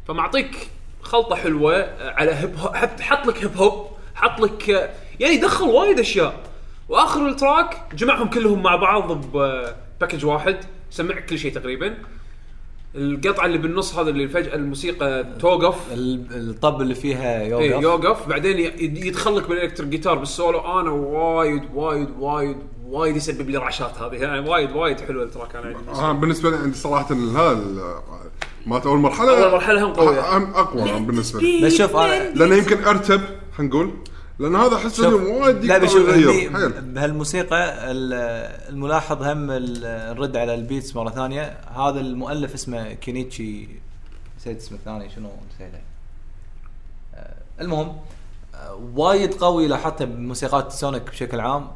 فمعطيك خلطة حلوة على hip hop حط حط لك hip hop حط لك آه، يعني دخل وايد أشياء. وآخر ال track جمعهم كلهم مع بعض ب package واحد. سمعك كل شيء تقريبا. القطعة اللي بالنص هذا اللي فجأة الموسيقى توقف. ال- الطبل اللي فيها إيه يوقف. يوقف بعدين يدخل لك بال electric guitar بالسولو. أنا وايد وايد وايد وايد يسبب لي رعشات هذه. يعني وايد وايد حلوة ال track أنا آه بالنسبة لي عندي صراحة هذا ال- مالت أول مرحلة أول مرحلة هم قوية. هم أقوى بالنسبة لي. بس شوف أنا لأنه يمكن أرتب خلينا نقول لأن هذا أحس إنه وايد لا بشوف بهالموسيقى ال- الملاحظ هم ال- نرد على ال beats مرة ثانية. هذا المؤلف اسمه كينيتشي نسيت اسمه الثاني شنو نسيته؟ آه، المهم آه، وايد قوي لاحظته بموسيقات سونيك بشكل عام.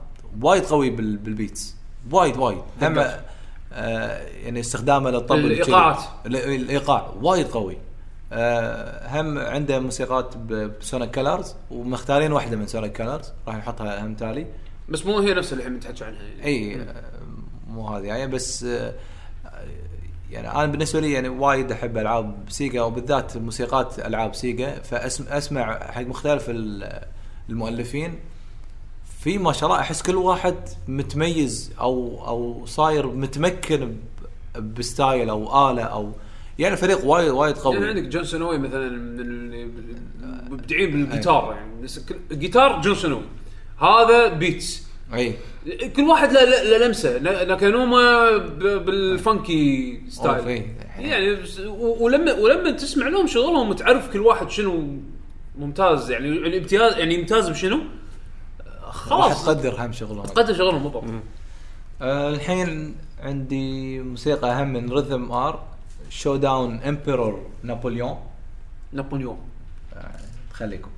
وايد قوي بال- بال beats. وايد وايد. هم آه، يعني استخدامه للطبل الإيقاعات. كذي. ال- الايقاع وايد قوي. هم عنده موسيقات ب Sonic Colors ومختارين واحدة من Sonic Colors راح نحطها هم تالي. بس مو هي نفس اللي الحين تحكي عنها يعني. إي آه، مو هذه. يعني بس آه، يعني أنا بالنسبة لي يعني وايد أحب ألعاب سيجا وبالذات موسيقات ألعاب سيجا. فاسمع حق مختلف ال- المؤلفين. في ما شاء الله أحس كل واحد متميز أو أو صاير متمكن ب style أو آلة أو يعني فريق وايد وايد قوي. يعني عندك جون سنوي مثلا من اللي مبدعين بالجيتار يعني. الجيتار جون سنوي. هذا beats أي. كل واحد له لمسه. نا- ناكانوما بال funky style. يعني ولما ولما تسمع لهم شغلهم وتعرف كل واحد شنو ممتاز. يعني الامتياز يعني يمتاز بشنو؟ راح خلاص تقدر هم شغلهم. قدر شغلهم بالضبط آه، الحين عندي موسيقى اهم من Rhythm R showdown Emperor نابليون نابليون آه، خليكم.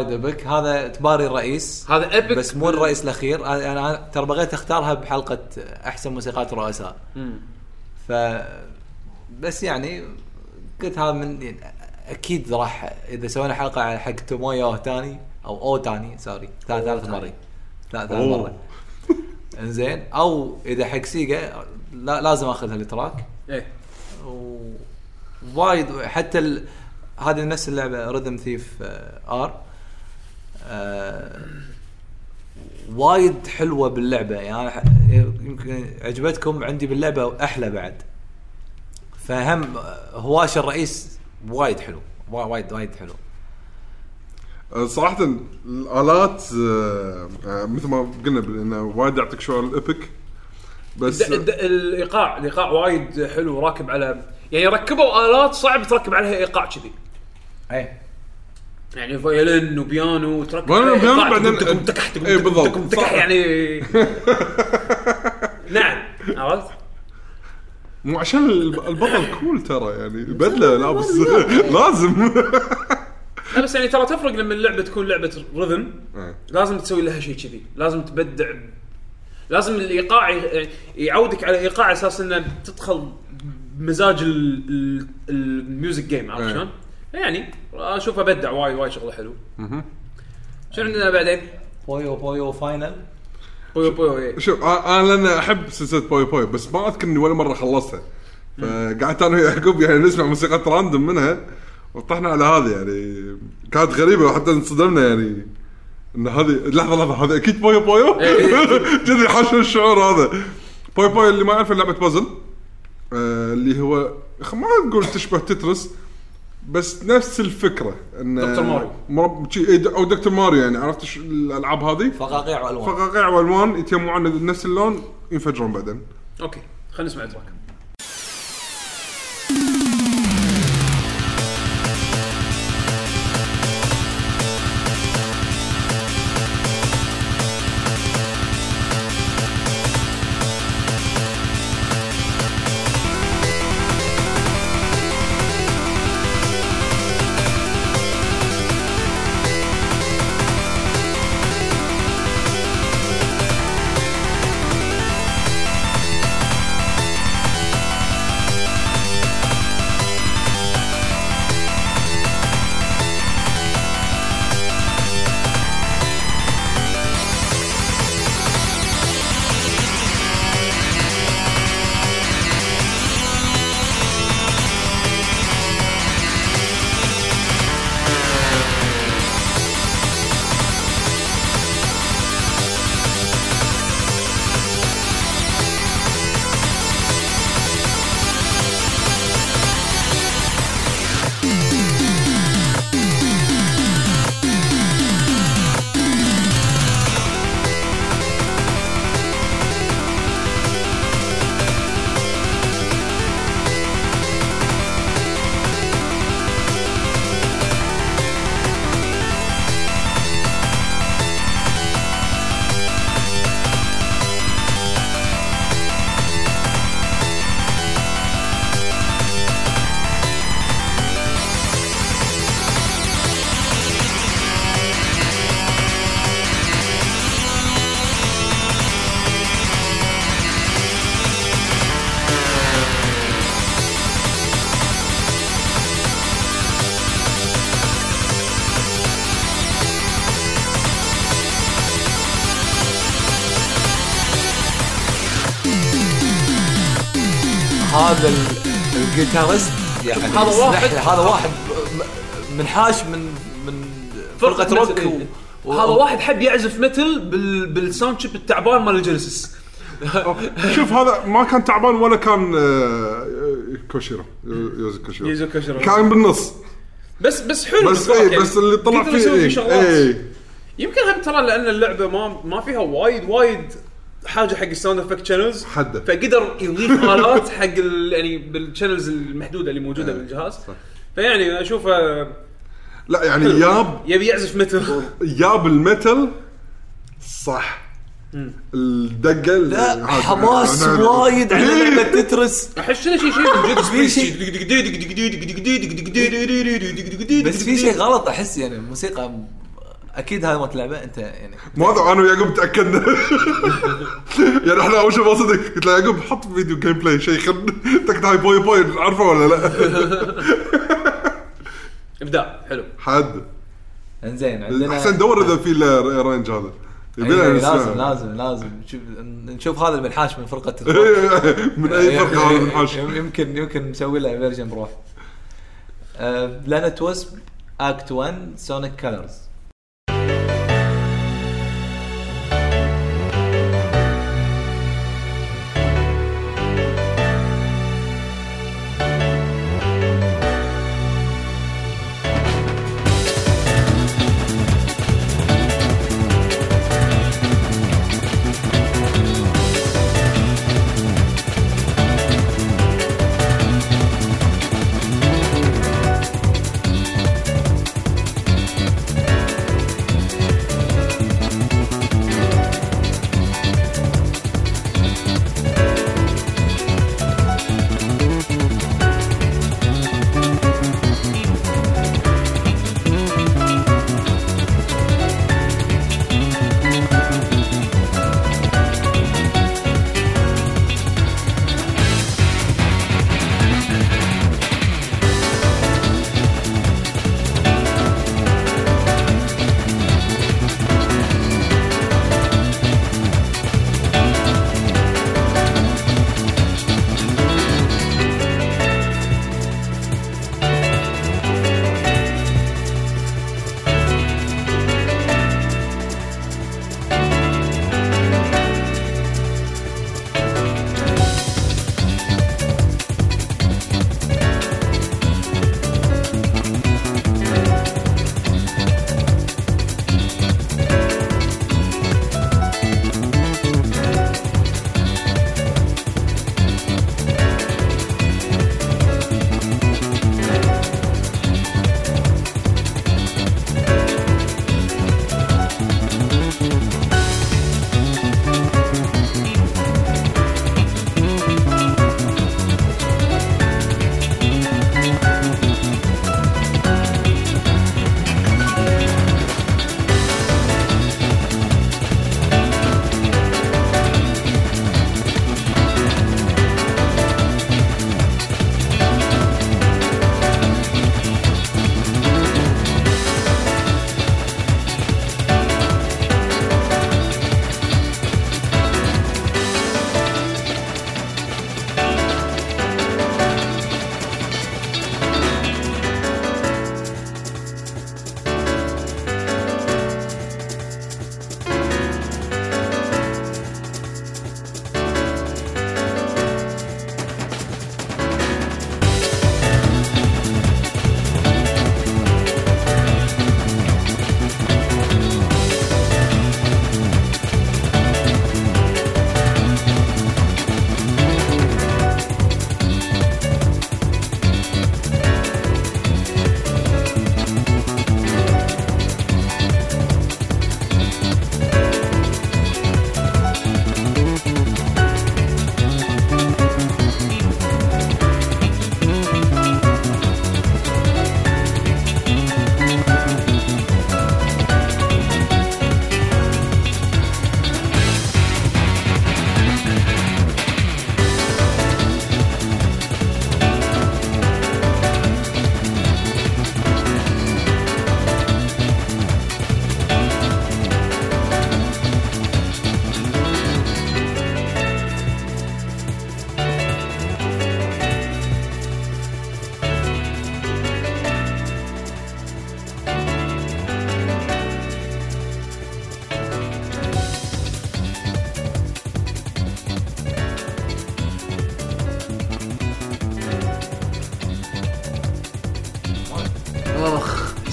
وايد epic هذا تباري الرئيس. هذا epic. بس مو الرئيس الأخير. أنا ترى بغيت أختارها بحلقة أحسن موسيقات الرؤساء ف بس يعني قلت هذا من يعني أكيد راح إذا سوينا حلقة على حق تومويو تاني أو أو تاني سوري. ثالث ثالث مرة. ثالث. مرة. إنزين. أو إذا حق سيجا لا لازم اخذ هال track إيه. وايد حتى ال... هذه نفس اللعبة Rhythm Thief R آه، وايد حلوة باللعبة. يعني يمكن عجبتكم عندي باللعبة أحلى بعد. فهم هواش الرئيس وايد حلو. وا- وايد وايد حلو. آه، صراحة الآلات آه، مثل ما قلنا إنه وايد يعطيك شعور ال epic بس الد- الد- الإيقاع الإيقاع وايد حلو راكب على يعني ركبوا آلات صعب تركب عليها إيقاع كذي. اي يعني فيولين وبيانو تركب فيولين وبيانو بعدين- تقوم تكح تقوم إيه تكح صح. يعني نعم عرفت؟ مو عشان الب- البطل كول ترى يعني بدله لابس لازم لا بس يعني ترى تفرق لما اللعبة تكون لعبة رذم إيه. لازم تسوي لها شيء كذي لازم تبدع لازم الإيقاع يعودك على إيقاع أساس إنه تدخل بمزاج ال- ال- ال music game عرفت إيه. شلون؟ يعني اشوفه بدع وايد وايد شغلة حلو شنو عندنا بعدين؟ بويو بويو final. بويو بويو إيه. شوف أنا لأن أحب سلسلة بوي بوي بس ما أذكر إني ولا مرة خلصتها. فقعدت أنا ويعقوب يعني نسمع موسيقى random منها وطحنا على هذه يعني. كانت غريبة وحتى انصدمنا يعني إن هذه لحظه لحظة هذا أكيد بويو بويو؟ كذي حاشا الشعور هذا. بوي بوي اللي ما يعرف لعبة بازل آه اللي هو ما نقول تشبه تترس بس نفس الفكرة إن دكتور ماريو. مرب... إيه، أو دكتور ماريو يعني عرفت ش- الألعاب هذه؟ فقاقيع وألوان. فقاقيع وألوان يتجمعون نفس اللون ينفجرون بعدين. okay خلينا نسمع ال track ال guitarist يعني هذا واحد- هذا واحد منحاش من من فرقة روك. و- و- هذا واحد حب يعزف متل بال... بال sound chip التعبان مال الجينيسيس. شوف هذا ما كان تعبان ولا كان آه، كوشيرو يوزي كوشيرو يوزي كوشيرو. كان بالنص. بس بس حلو بس اي. بس اللي طلع فيه شغلات. اي يمكن هم ترى لأن اللعبة ما ما فيها وايد وايد حاجة حق ال sound effect channels حده. فقدر يضيف آلات حق ال- يعني بال channels المحدودة اللي موجودة إيه، بالجهاز. فيعني أشوفه لا يعني yup يبي يعزف متل ياب ال metal صح. الدقة لا حماس وايد على إيه. لعبة تترس. أحس شيء شيء في شيء- بس في شيء غلط أحس يعني الموسيقى أكيد هذا مالت اللعبة أنت يعني ما أدري أنا ويعقوب تأكدنا. يعني إحنا أول شيء ما صدق قلت له يعقوب حط فيديو gameplay شيء خل تكت هاي بوي بوي عارفه ولا لا؟ ابداع حلو. حد. إنزين عندنا أحسن دور إذا في رينج هذا. يبي أي- لنا أي نسمع. لازم لازم لازم. نشوف نشوف هذا المنحاش من فرقة من أي فرقة هذا من حاش يمكن يمكن نسوي له فيرجن بروح. بلانت وسب اكت 1 سونيك كلرز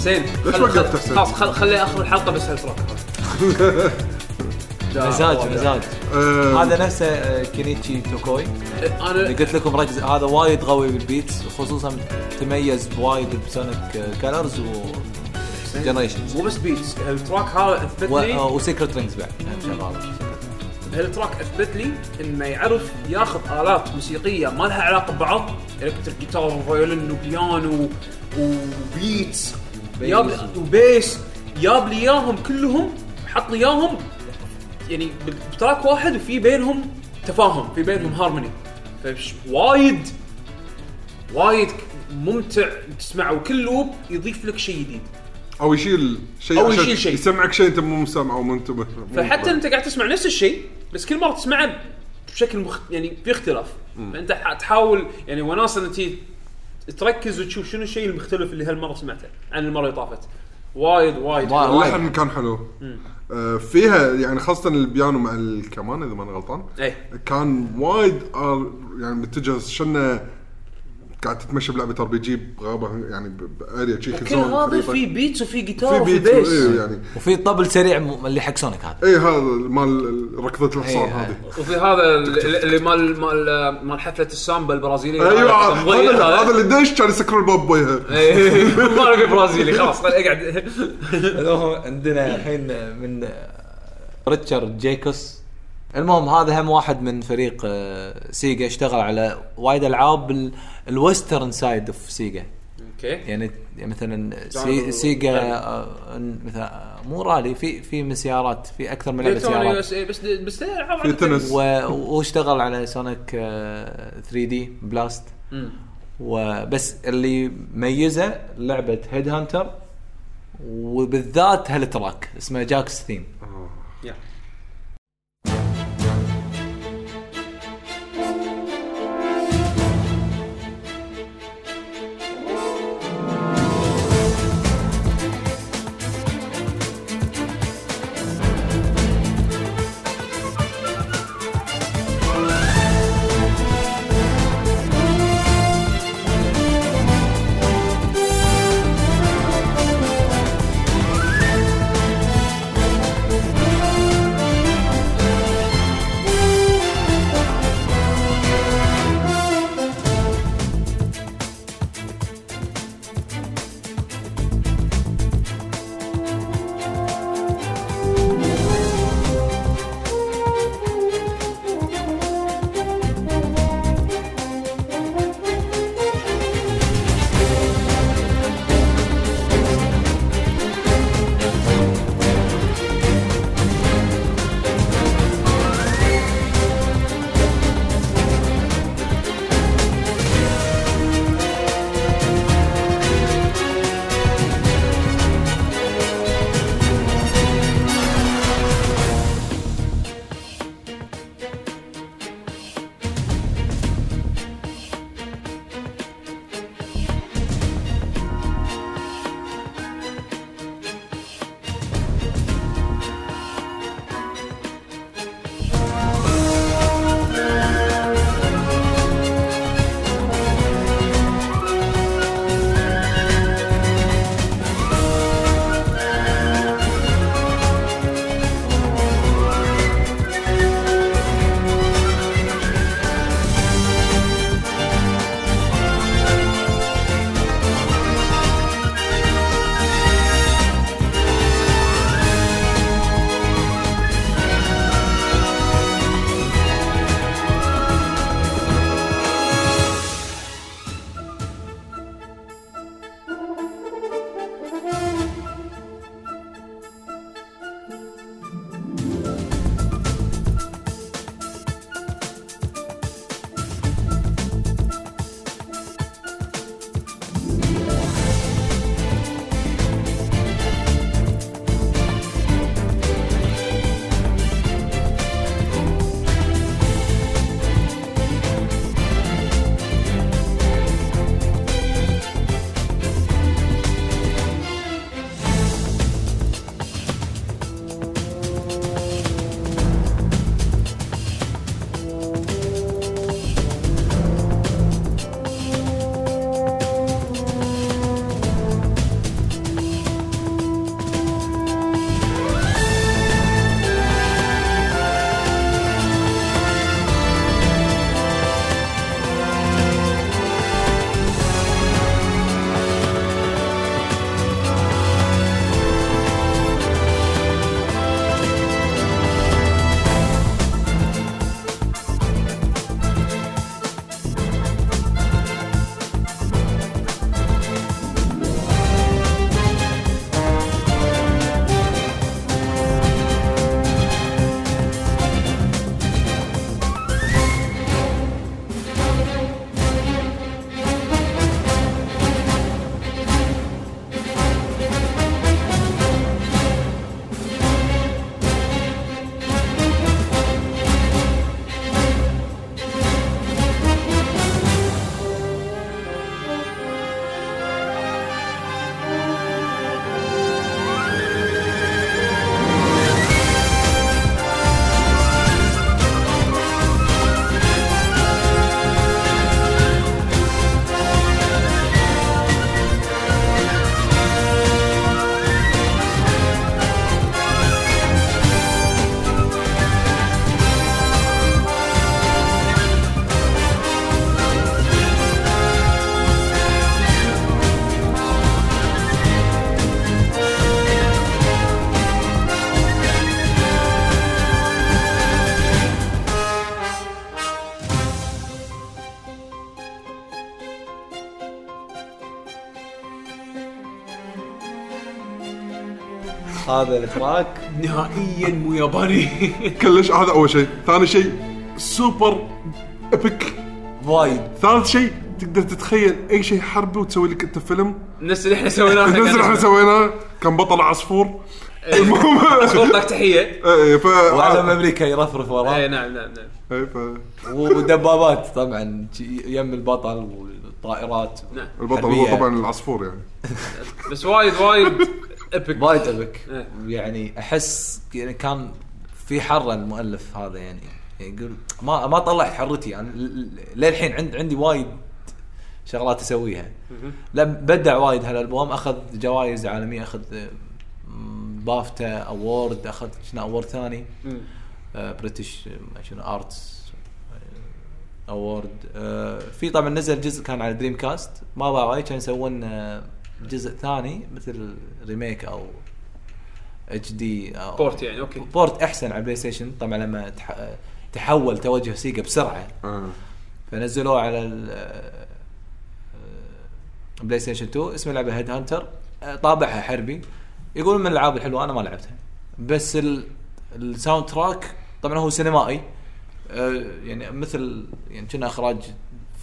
حسين ليش خل- وقفت خل- حسين؟ خلاص خل- خلي آخر الحلقة بس هال track مزاج مزاج. آه، هذا نفسه آه، كينيتشي توكوي. اللي أنا قلت لكم ركز هذا وايد قوي بال beats خصوصا تميز بوايد ب Sonic Colors و Generations مو بس beats ال track هذا اثبت لي و Secret Rings بعد. هم شغاله هال track اثبت لي إنه يعرف ياخذ آلات موسيقية ما لها علاقة ببعض electric guitar و violin وبيانو و beats yup و bass. جاب لي إياهم كلهم حط لي إياهم. يعني ب track واحد وفي بينهم تفاهم في بينهم هارموني فش وايد. وايد ممتع تسمعه وكل loop يضيف لك شيء جديد. أو يشيل شيء أو عشان يشيل شيء. يسمعك شيء أنت مو مسامع أو مو انتبه فحتى أنت قاعد تسمع نفس الشيء بس كل مرة تسمعه بشكل مخ... يعني في اختلاف. فأنت ح- تحاول يعني وناسة انك تي- تركز وتشوف شنو الشيء المختلف اللي هالمرة سمعته عن المرة اللي طافت. وايد وايد. اللحن كان حلو. آه، فيها يعني خاصة البيانو مع الكمان إذا ماني غلطان. إيه. كان وايد آه، يعني متجه شنة قاعد تتمشى بلعبة RPG بغابة يعني ب area شي كل هذا. في beats وفي في جيتار وفي bass إيه يعني. وفي طبل سريع م- اللي حق سونيك هذا. اي هذا مال ركضة الحصان إيه، هذه. وفي هذا اللي مال مال مال حفلة السامبا البرازيلية. أيوه هذا اللي دش كان يسكرون الباب بوجهه إيه، ما نبي برازيلي خلاص خل أقعد. عندنا الحين من ريتشارد جيكوس. المهم هذا هم واحد من فريق آه، سيجا اشتغل على وايد ألعاب ال- ال western side of سيجا. okay. يعني يعني مثلا سي Sega Rally. آه، مثلا آه، مو رالي في في من سيارات في أكثر من لعبة سيارات. بس بس بس في. تنس واشتغل على Sonic 3D Blast. وبس اللي ميزه لعبة Headhunter وبالذات ه‍ال track اسمه Jack's Theme هذا ال track نهائيا مو ياباني. كلش هذا أول شيء. ثاني شيء super epic وايد. ثالث شيء تقدر تتخيل أي شيء حربي وتسوي لك أنت فيلم. نفس اللي إحنا سويناه. نزل إحنا سويناه. كان بطل عصفور. المهم. صوتك تحية. إيه ف وعلم أمريكا يرفرف اي وراه نعم نعم نعم. إيه، ف ودبابات طبعا. يم البطل والطائرات. نعم. البطل هو. طبعا العصفور يعني. بس وايد وايد. epic وايد إيه. يعني أحس يعني كان في حره المؤلف هذا يعني. يعني يقول ما ما طلعت حرتي. يعني ل- ل- للحين عند عندي وايد شغلات أسويها. لا بدع وايد هالألبوم. أخذ جوائز عالمية. أخذ BAFTA award أخذ شنو award ثاني. British شنو arts award في طبعا نزل جزء كان على Dreamcast ما باع وايد. كان يسوون آه، جزء ثاني مثل remake أو HD أو port يعني okay. port أحسن على ال PlayStation. طبعا لما تح- تحول توجه Sega بسرعة. آه. فنزلوه على ال آه، Station 2 اسم اللعبة Headhunter طابعها حربي. يقولون من الألعاب الحلوة. أنا ما لعبتها. بس ال- ال soundtrack طبعا هو سينمائي. آه، يعني مثل يعني كنا إخراج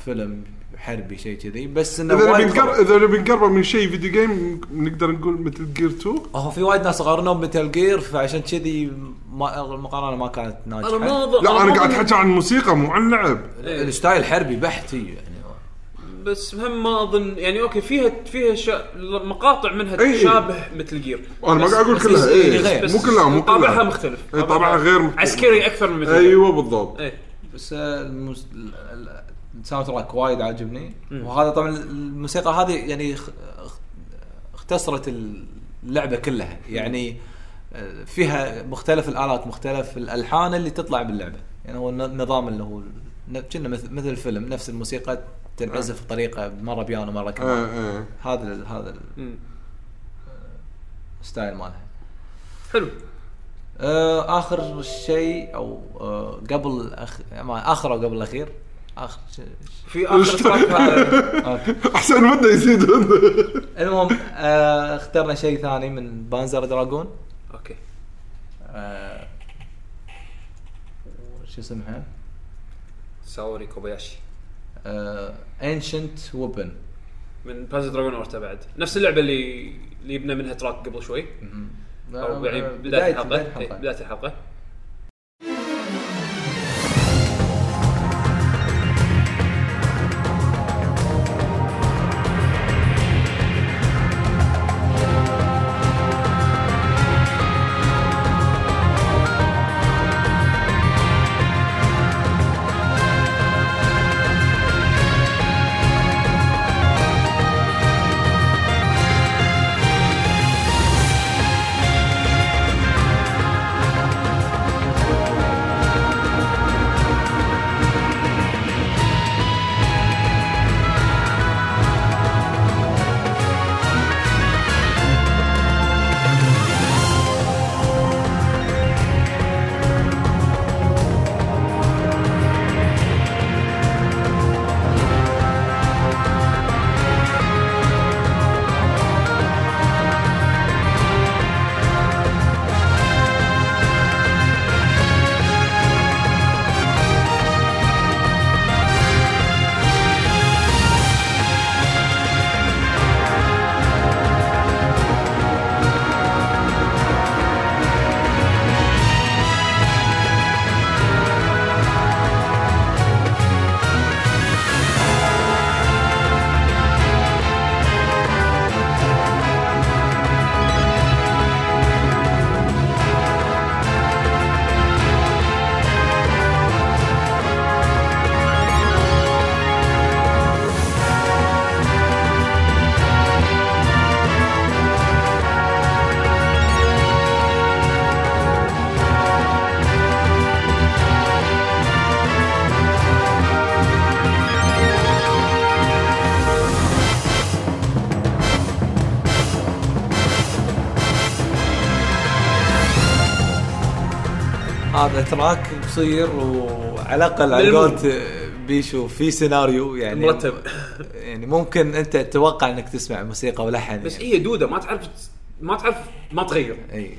فيلم حربي شيء كذي بس إنه إذا وايد. إذا نبي نقرب من شيء video game نقدر نقول Metal Gear 2 هو في وايد ناس قارنوا ب Metal Gear فعشان كذي ما المقارنة ما كانت ناجحة أنا ما لا أنا قاعد أحكي عن الموسيقى مو عن اللعب إيه. ال style حربي بحت يعني بس هم ما اظن يعني okay فيها فيها شا... مقاطع منها إي. تشابه Metal Gear أنا ما قاعد أقول بس- كلها، إيه، إيه. غير. بس مو كلها، مو كلها. طابعها مختلف إيه، طابعها غير مختلف. عسكري أكثر من Metal أيوه بالضبط إيه بس آه، الموس... ال- ال- ال soundtrack وايد عاجبني. وهذا طبعا الموسيقى هذه يعني اختصرت اللعبة كلها. يعني آه، فيها مختلف الآلات مختلف الألحان اللي تطلع باللعبة. يعني هو النظام اللي هو كنا مثل الفيلم نفس الموسيقى تنعزف بطريقة مرة بيانو مرة كمان هذا ال- هذا ال-. ال style مالها. حلو. آه، آخر شيء أو آه، قبل أخ... ما آخر أو قبل الأخير آخر شيء. في آخر okay. أحسن مده يزيد المهم آه اخترنا شيء ثاني من Panzer Dragoon okay. آه شو اسمها؟ ساوري كوباياشي. Ancient Weapon من Panzer Dragoon Orta بعد. نفس اللعبة اللي اللي يبنى منها track قبل شوي. أو يعني بداية الحلقة. بداية الحلقة. تراك قصير وعلى الاقل على. قولت بيشو في سيناريو يعني مرتب. يعني ممكن أنت تتوقع إنك تسمع موسيقى ولحن بس يعني. هي دودة ما تعرف ما تعرف ما تغير إي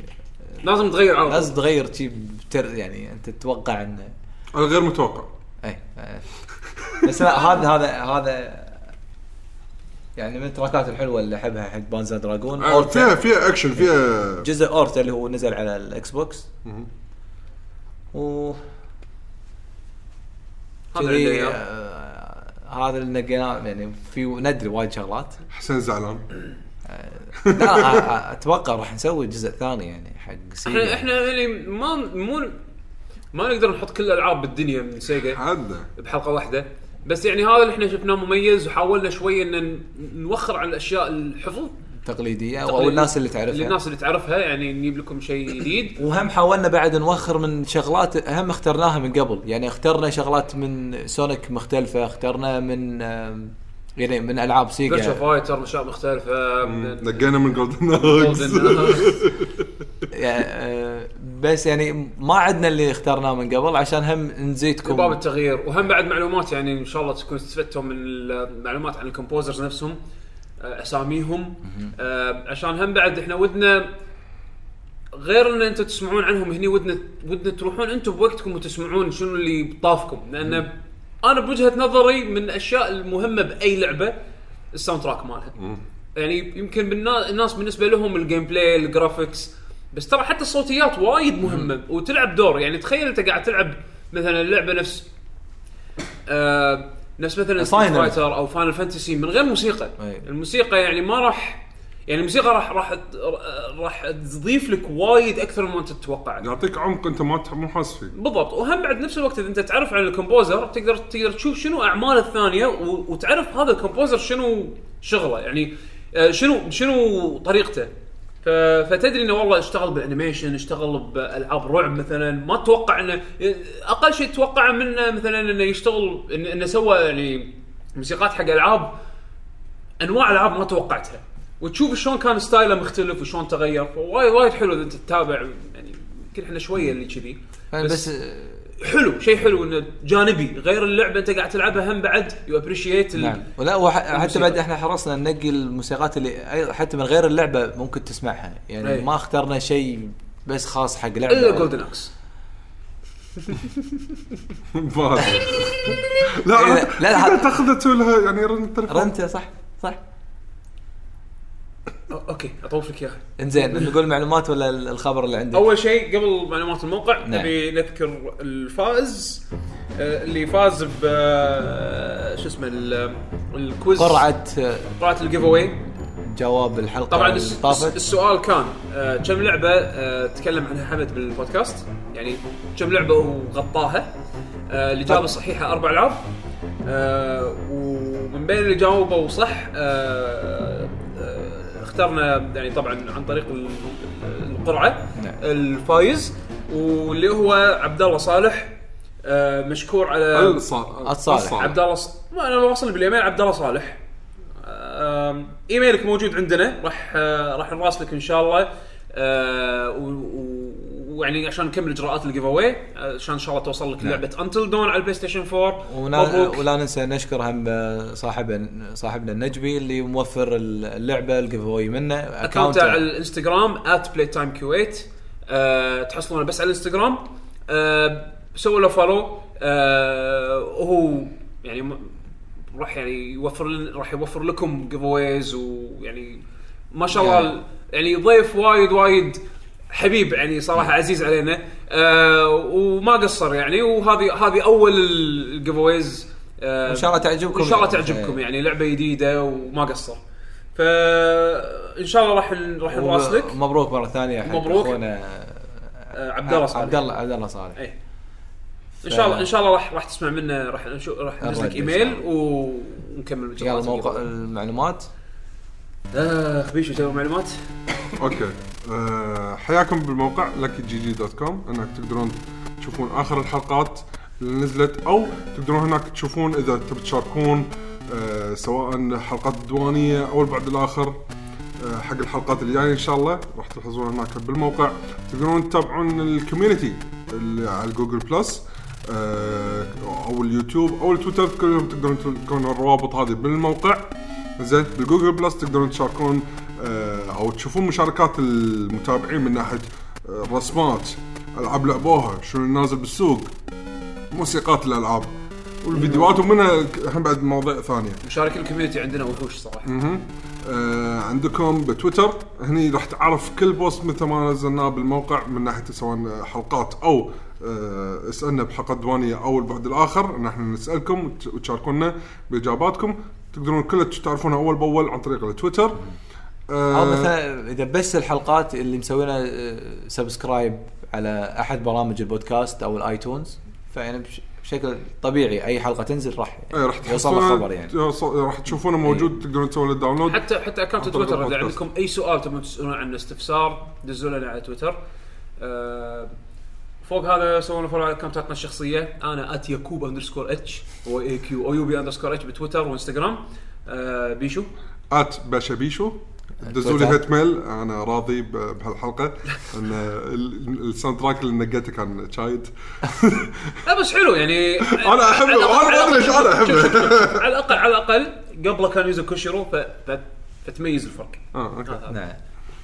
لازم تغير على. لازم تغير شيء بتر يعني أنت تتوقع انه الغير متوقع إي. بس لا هذا هذا هذا يعني من التراكات الحلوة اللي أحبها حق بانزا دراجون آه، أورتا. فيها فيها اكشن فيها جزء اورتا اللي هو نزل على الإكس بوكس و هذا اللي. آه، هذا اللي نقيناه يعني في ندري وايد شغلات. حسين زعلان. لا آه، آه، أتوقع راح نسوي جزء ثاني يعني حق Sega إحنا إحنا يعني ما مو ما نقدر نحط كل الألعاب بالدنيا من Sega بحلقة واحدة. بس يعني هذا اللي إحنا شفناه مميز وحاولنا شوي إن نوخر عن الأشياء الحفظ. تقليديه أو الناس اللي تعرفها. الناس اللي تعرفها يعني نجيب لكم شيء جديد. وهم حاولنا بعد نوخر من شغلات هم اخترناها من قبل. يعني اخترنا شغلات من Sonic مختلفة اخترنا من يعني من ألعاب Sega Fighter أشياء مختلفة نقينا من Golden آه، بس يعني ما عندنا اللي اخترناه من قبل عشان هم نزيدكم. باب التغيير. وهم بعد معلومات يعني إن شاء الله تكون استفدتوا من المعلومات عن ال composers نفسهم. أساميهم. آه، عشان هم بعد إحنا ودنا غير ان أنتم تسمعون عنهم هني ودنا ودنا تروحون أنتم بوقتكم وتسمعون شنو اللي بطافكم. لأن أنا بوجهة نظري من الأشياء المهمة بأي لعبة ال soundtrack مالها. يعني يمكن بالنا- الناس بالنسبة لهم ال gameplay ال graphics بس ترى حتى الصوتيات وايد مهمة وتلعب دور. يعني تخيل أنت قاعد تلعب مثلا لعبه نفس آه نفس مثلا. Fighter أو Final Fantasy من غير موسيقى. أي. الموسيقى يعني ما راح يعني الموسيقى راح راح راح تضيف لك وايد أكثر مما أنت تتوقع. يعطيك عمق أنت ما مو حاسس فيه. بالضبط. وهم بعد نفس الوقت إذا أنت تعرف عن ال composer تقدر تقدر تشوف شنو اعماله الثانية و- وتعرف هذا ال composer شنو شغله. يعني آه، شنو شنو طريقته. فتدري إنه والله اشتغل بال animation اشتغل بالعاب رعب مثلا ما تتوقع انه أقل شيء تتوقعه منه مثلا إنه يشتغل انه, إنه سوى يعني موسيقات حق ألعاب أنواع ألعاب ما توقعتها. وتشوف شلون كان ستايله مختلف وشلون تغير. وايد وايد حلو إذا أنت تتابع يعني يمكن إحنا شوية اللي كذي. بس, بس حلو شيء حلو إنه جانبي غير اللعبة أنت قاعد تلعبها هم بعد you appreciate نعم ولا وح- حتى الموسيقى. بعد إحنا حرصنا ننقي الموسيقات اللي حتى من غير اللعبة ممكن تسمعها يعني أي. ما اخترنا شيء بس خاص حق لعبة إلا Golden Axe. إيه، لا لا، لا لا، لا لا. تاخذ تسوي لها يعني رن التليفون رنته صح okay اطوف لك اياها إنزين نقول معلومات ولا ال- الخبر اللي عندك؟ أول شيء قبل معلومات الموقع نعم. نبي نذكر الفائز آه، اللي فاز ب آه، شو اسمه ال- ال quiz. قرعة قرعة ال giveaway جواب الحلقة طبعا اللي الس- طافت السؤال كان آه، كم لعبة آه، تكلم عنها حمد بالبودكاست؟ يعني كم لعبة وغطاها؟ آه، الاجابه الصحيحه أربع العاب آه، ومن بين اللي جاوبوا صح آه، آه، اخترنا يعني طبعا عن طريق ال- القرعة نعم. الفايز واللي هو عبد الله صالح آه، مشكور على الصالح. عبد الله ص... ما أنا واصل بالإيميل عبد الله صالح آم، إيميلك موجود عندنا راح آه، راح نراسلك إن شاء الله آه، و- ويعني عشان نكمل اجراءات ال giveaway عشان إن شاء الله توصل لك لعبه Until Dawn على البلاي ستيشن 4 وألف مبروك. ولا ننسى نشكر هم صاحب صاحبنا النجبي اللي موفر اللعبة ال giveaway منه account على الإنستغرام @playtimec8 أه تحصلونه بس على الإنستغرام. أه سووا له follow أه وهو يعني م- راح يعني يوفر لن- راح يوفر لكم giveaways ويعني ما شاء الله يعني- يعني ضيف وايد وايد حبيب يعني صراحة عزيز علينا أه وما قصر يعني وهذه هذه أول ال giveaways أه إن شاء الله تعجبكم. إن شاء الله تعجبكم إيه. يعني لعبة جديدة وما قصر فان شاء الله راح راح نراسلك مبروك مرة ثانية حق مبروك. أخونا آه، عبد الله صالح عبد الله عبد الله صالح اي إن شاء الله إن شاء الله راح راح تسمع منه راح نشو راح ننزل لك إيميل ونكمل يلا موقع. المعلومات اخ بيشو تبغى معلومات okay. أه حياكم بالموقع lucky g dot com أنك تقدرون تشوفون آخر الحلقات اللي نزلت أو تقدرون هناك تشوفون إذا تبي تشاركون أه سواء حلقات الديوانية أو البعد الآخر أه حق الحلقات اللي جاية إن شاء الله. راح تلاحظون هناك بالموقع. تقدرون تتابعون ال community اللي على جوجل بلس أو اليوتيوب أو التويتر. كلهم تقدرون تلقون الروابط هذه بالموقع. زين بالجوجل بلس تقدرون تشاركون آه، أو تشوفون مشاركات المتابعين من ناحية آه، الرسمات ألعاب لعبوها شنو نازل بالسوق موسيقات الألعاب والفيديوهات ومنها هم بعد مواضيع ثانية. مشاركين ال community عندنا وحوش صراحة. آه عندكم بتويتر هني راح تعرف كل post مثل ما نزلناه بالموقع من ناحية سواء حلقات أو آه اسألنا بحلقات ديوانيه أو البعد الآخر ان إحنا نسألكم وت- وتشاركونا بإجاباتكم. تقدرون كلها تعرفونها أول بأول عن طريق التويتر. آه أو مثلا إذا بس الحلقات اللي مسوينا subscribe على أحد برامج البودكاست أو الآيتونز فيعني بش- بشكل طبيعي أي حلقة تنزل راح إيه، راح يوصل تحصلون خبر يعني. يوص- راح تشوفونه موجود تقدرون تسوون له download حتى حتى account تويتر إذا. عندكم أي سؤال تبون تسألون عنه استفسار دزوا لنا على تويتر آه، فوق هذا سووا follow على account اتنا الشخصية. أنا at يعقوب underscore H Y A Q O U B underscore H بتويتر وإنستغرام. آه، بيشو. at باشا بيشو. دزوا لي. hate mail أنا راضي بهالحلقة. إن ال- ال soundtrack اللي نقيته كان شايد. لا بس حلو يعني أنا أحبه على الأقل- أنا ما أدري ليش أنا أحبه. على الاقل على الأقل قبله كان يوزو كوشيرو فتميز الفرق. آه okay. هذا. نعم.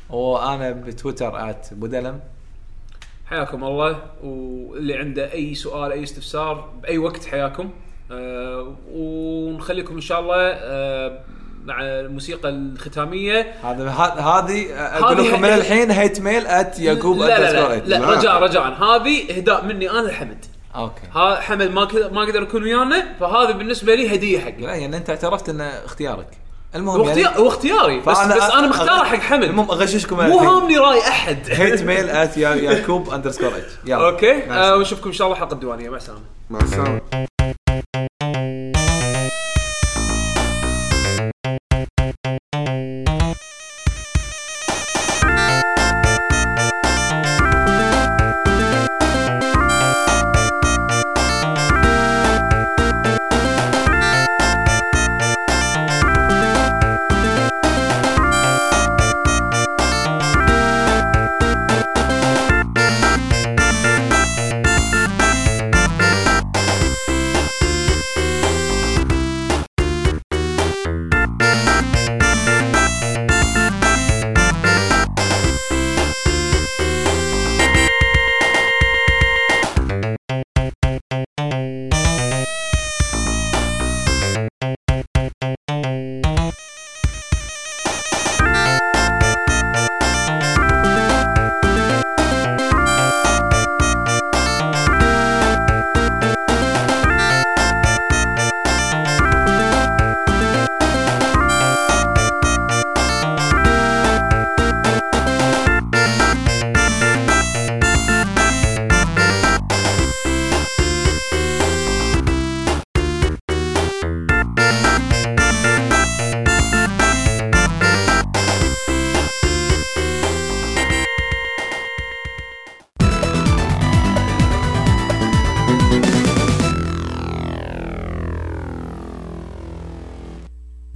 وأنا بتويتر at بودلم. حياكم الله. واللي عنده أي سؤال أي استفسار بأي وقت حياكم. آه ونخليكم إن شاء الله آه مع الموسيقى الختامية. هذا هذه أقول هذه- لكم من الحين hate mail at يعقوب لا لا لا, لا. لا. رجاء رجاء. هذه إهداء مني أنا لحمد. okay. ها حمد ما ما قدر يكون ويانا فهذه بالنسبة لي هدية حقي لا يعني أنت اعترفت إنه اختيارك. المهم هو يعني اختيار هو اختياري بس, فأنا بس أنا مختاره حق حمد. المهم أغششكم مو. هامني رأي أحد. hate mail at يعقوب underscore H يلا. okay. آه. ونشوفكم إن شاء الله حلقه الديوانية. مع السلامة. مع السلامة.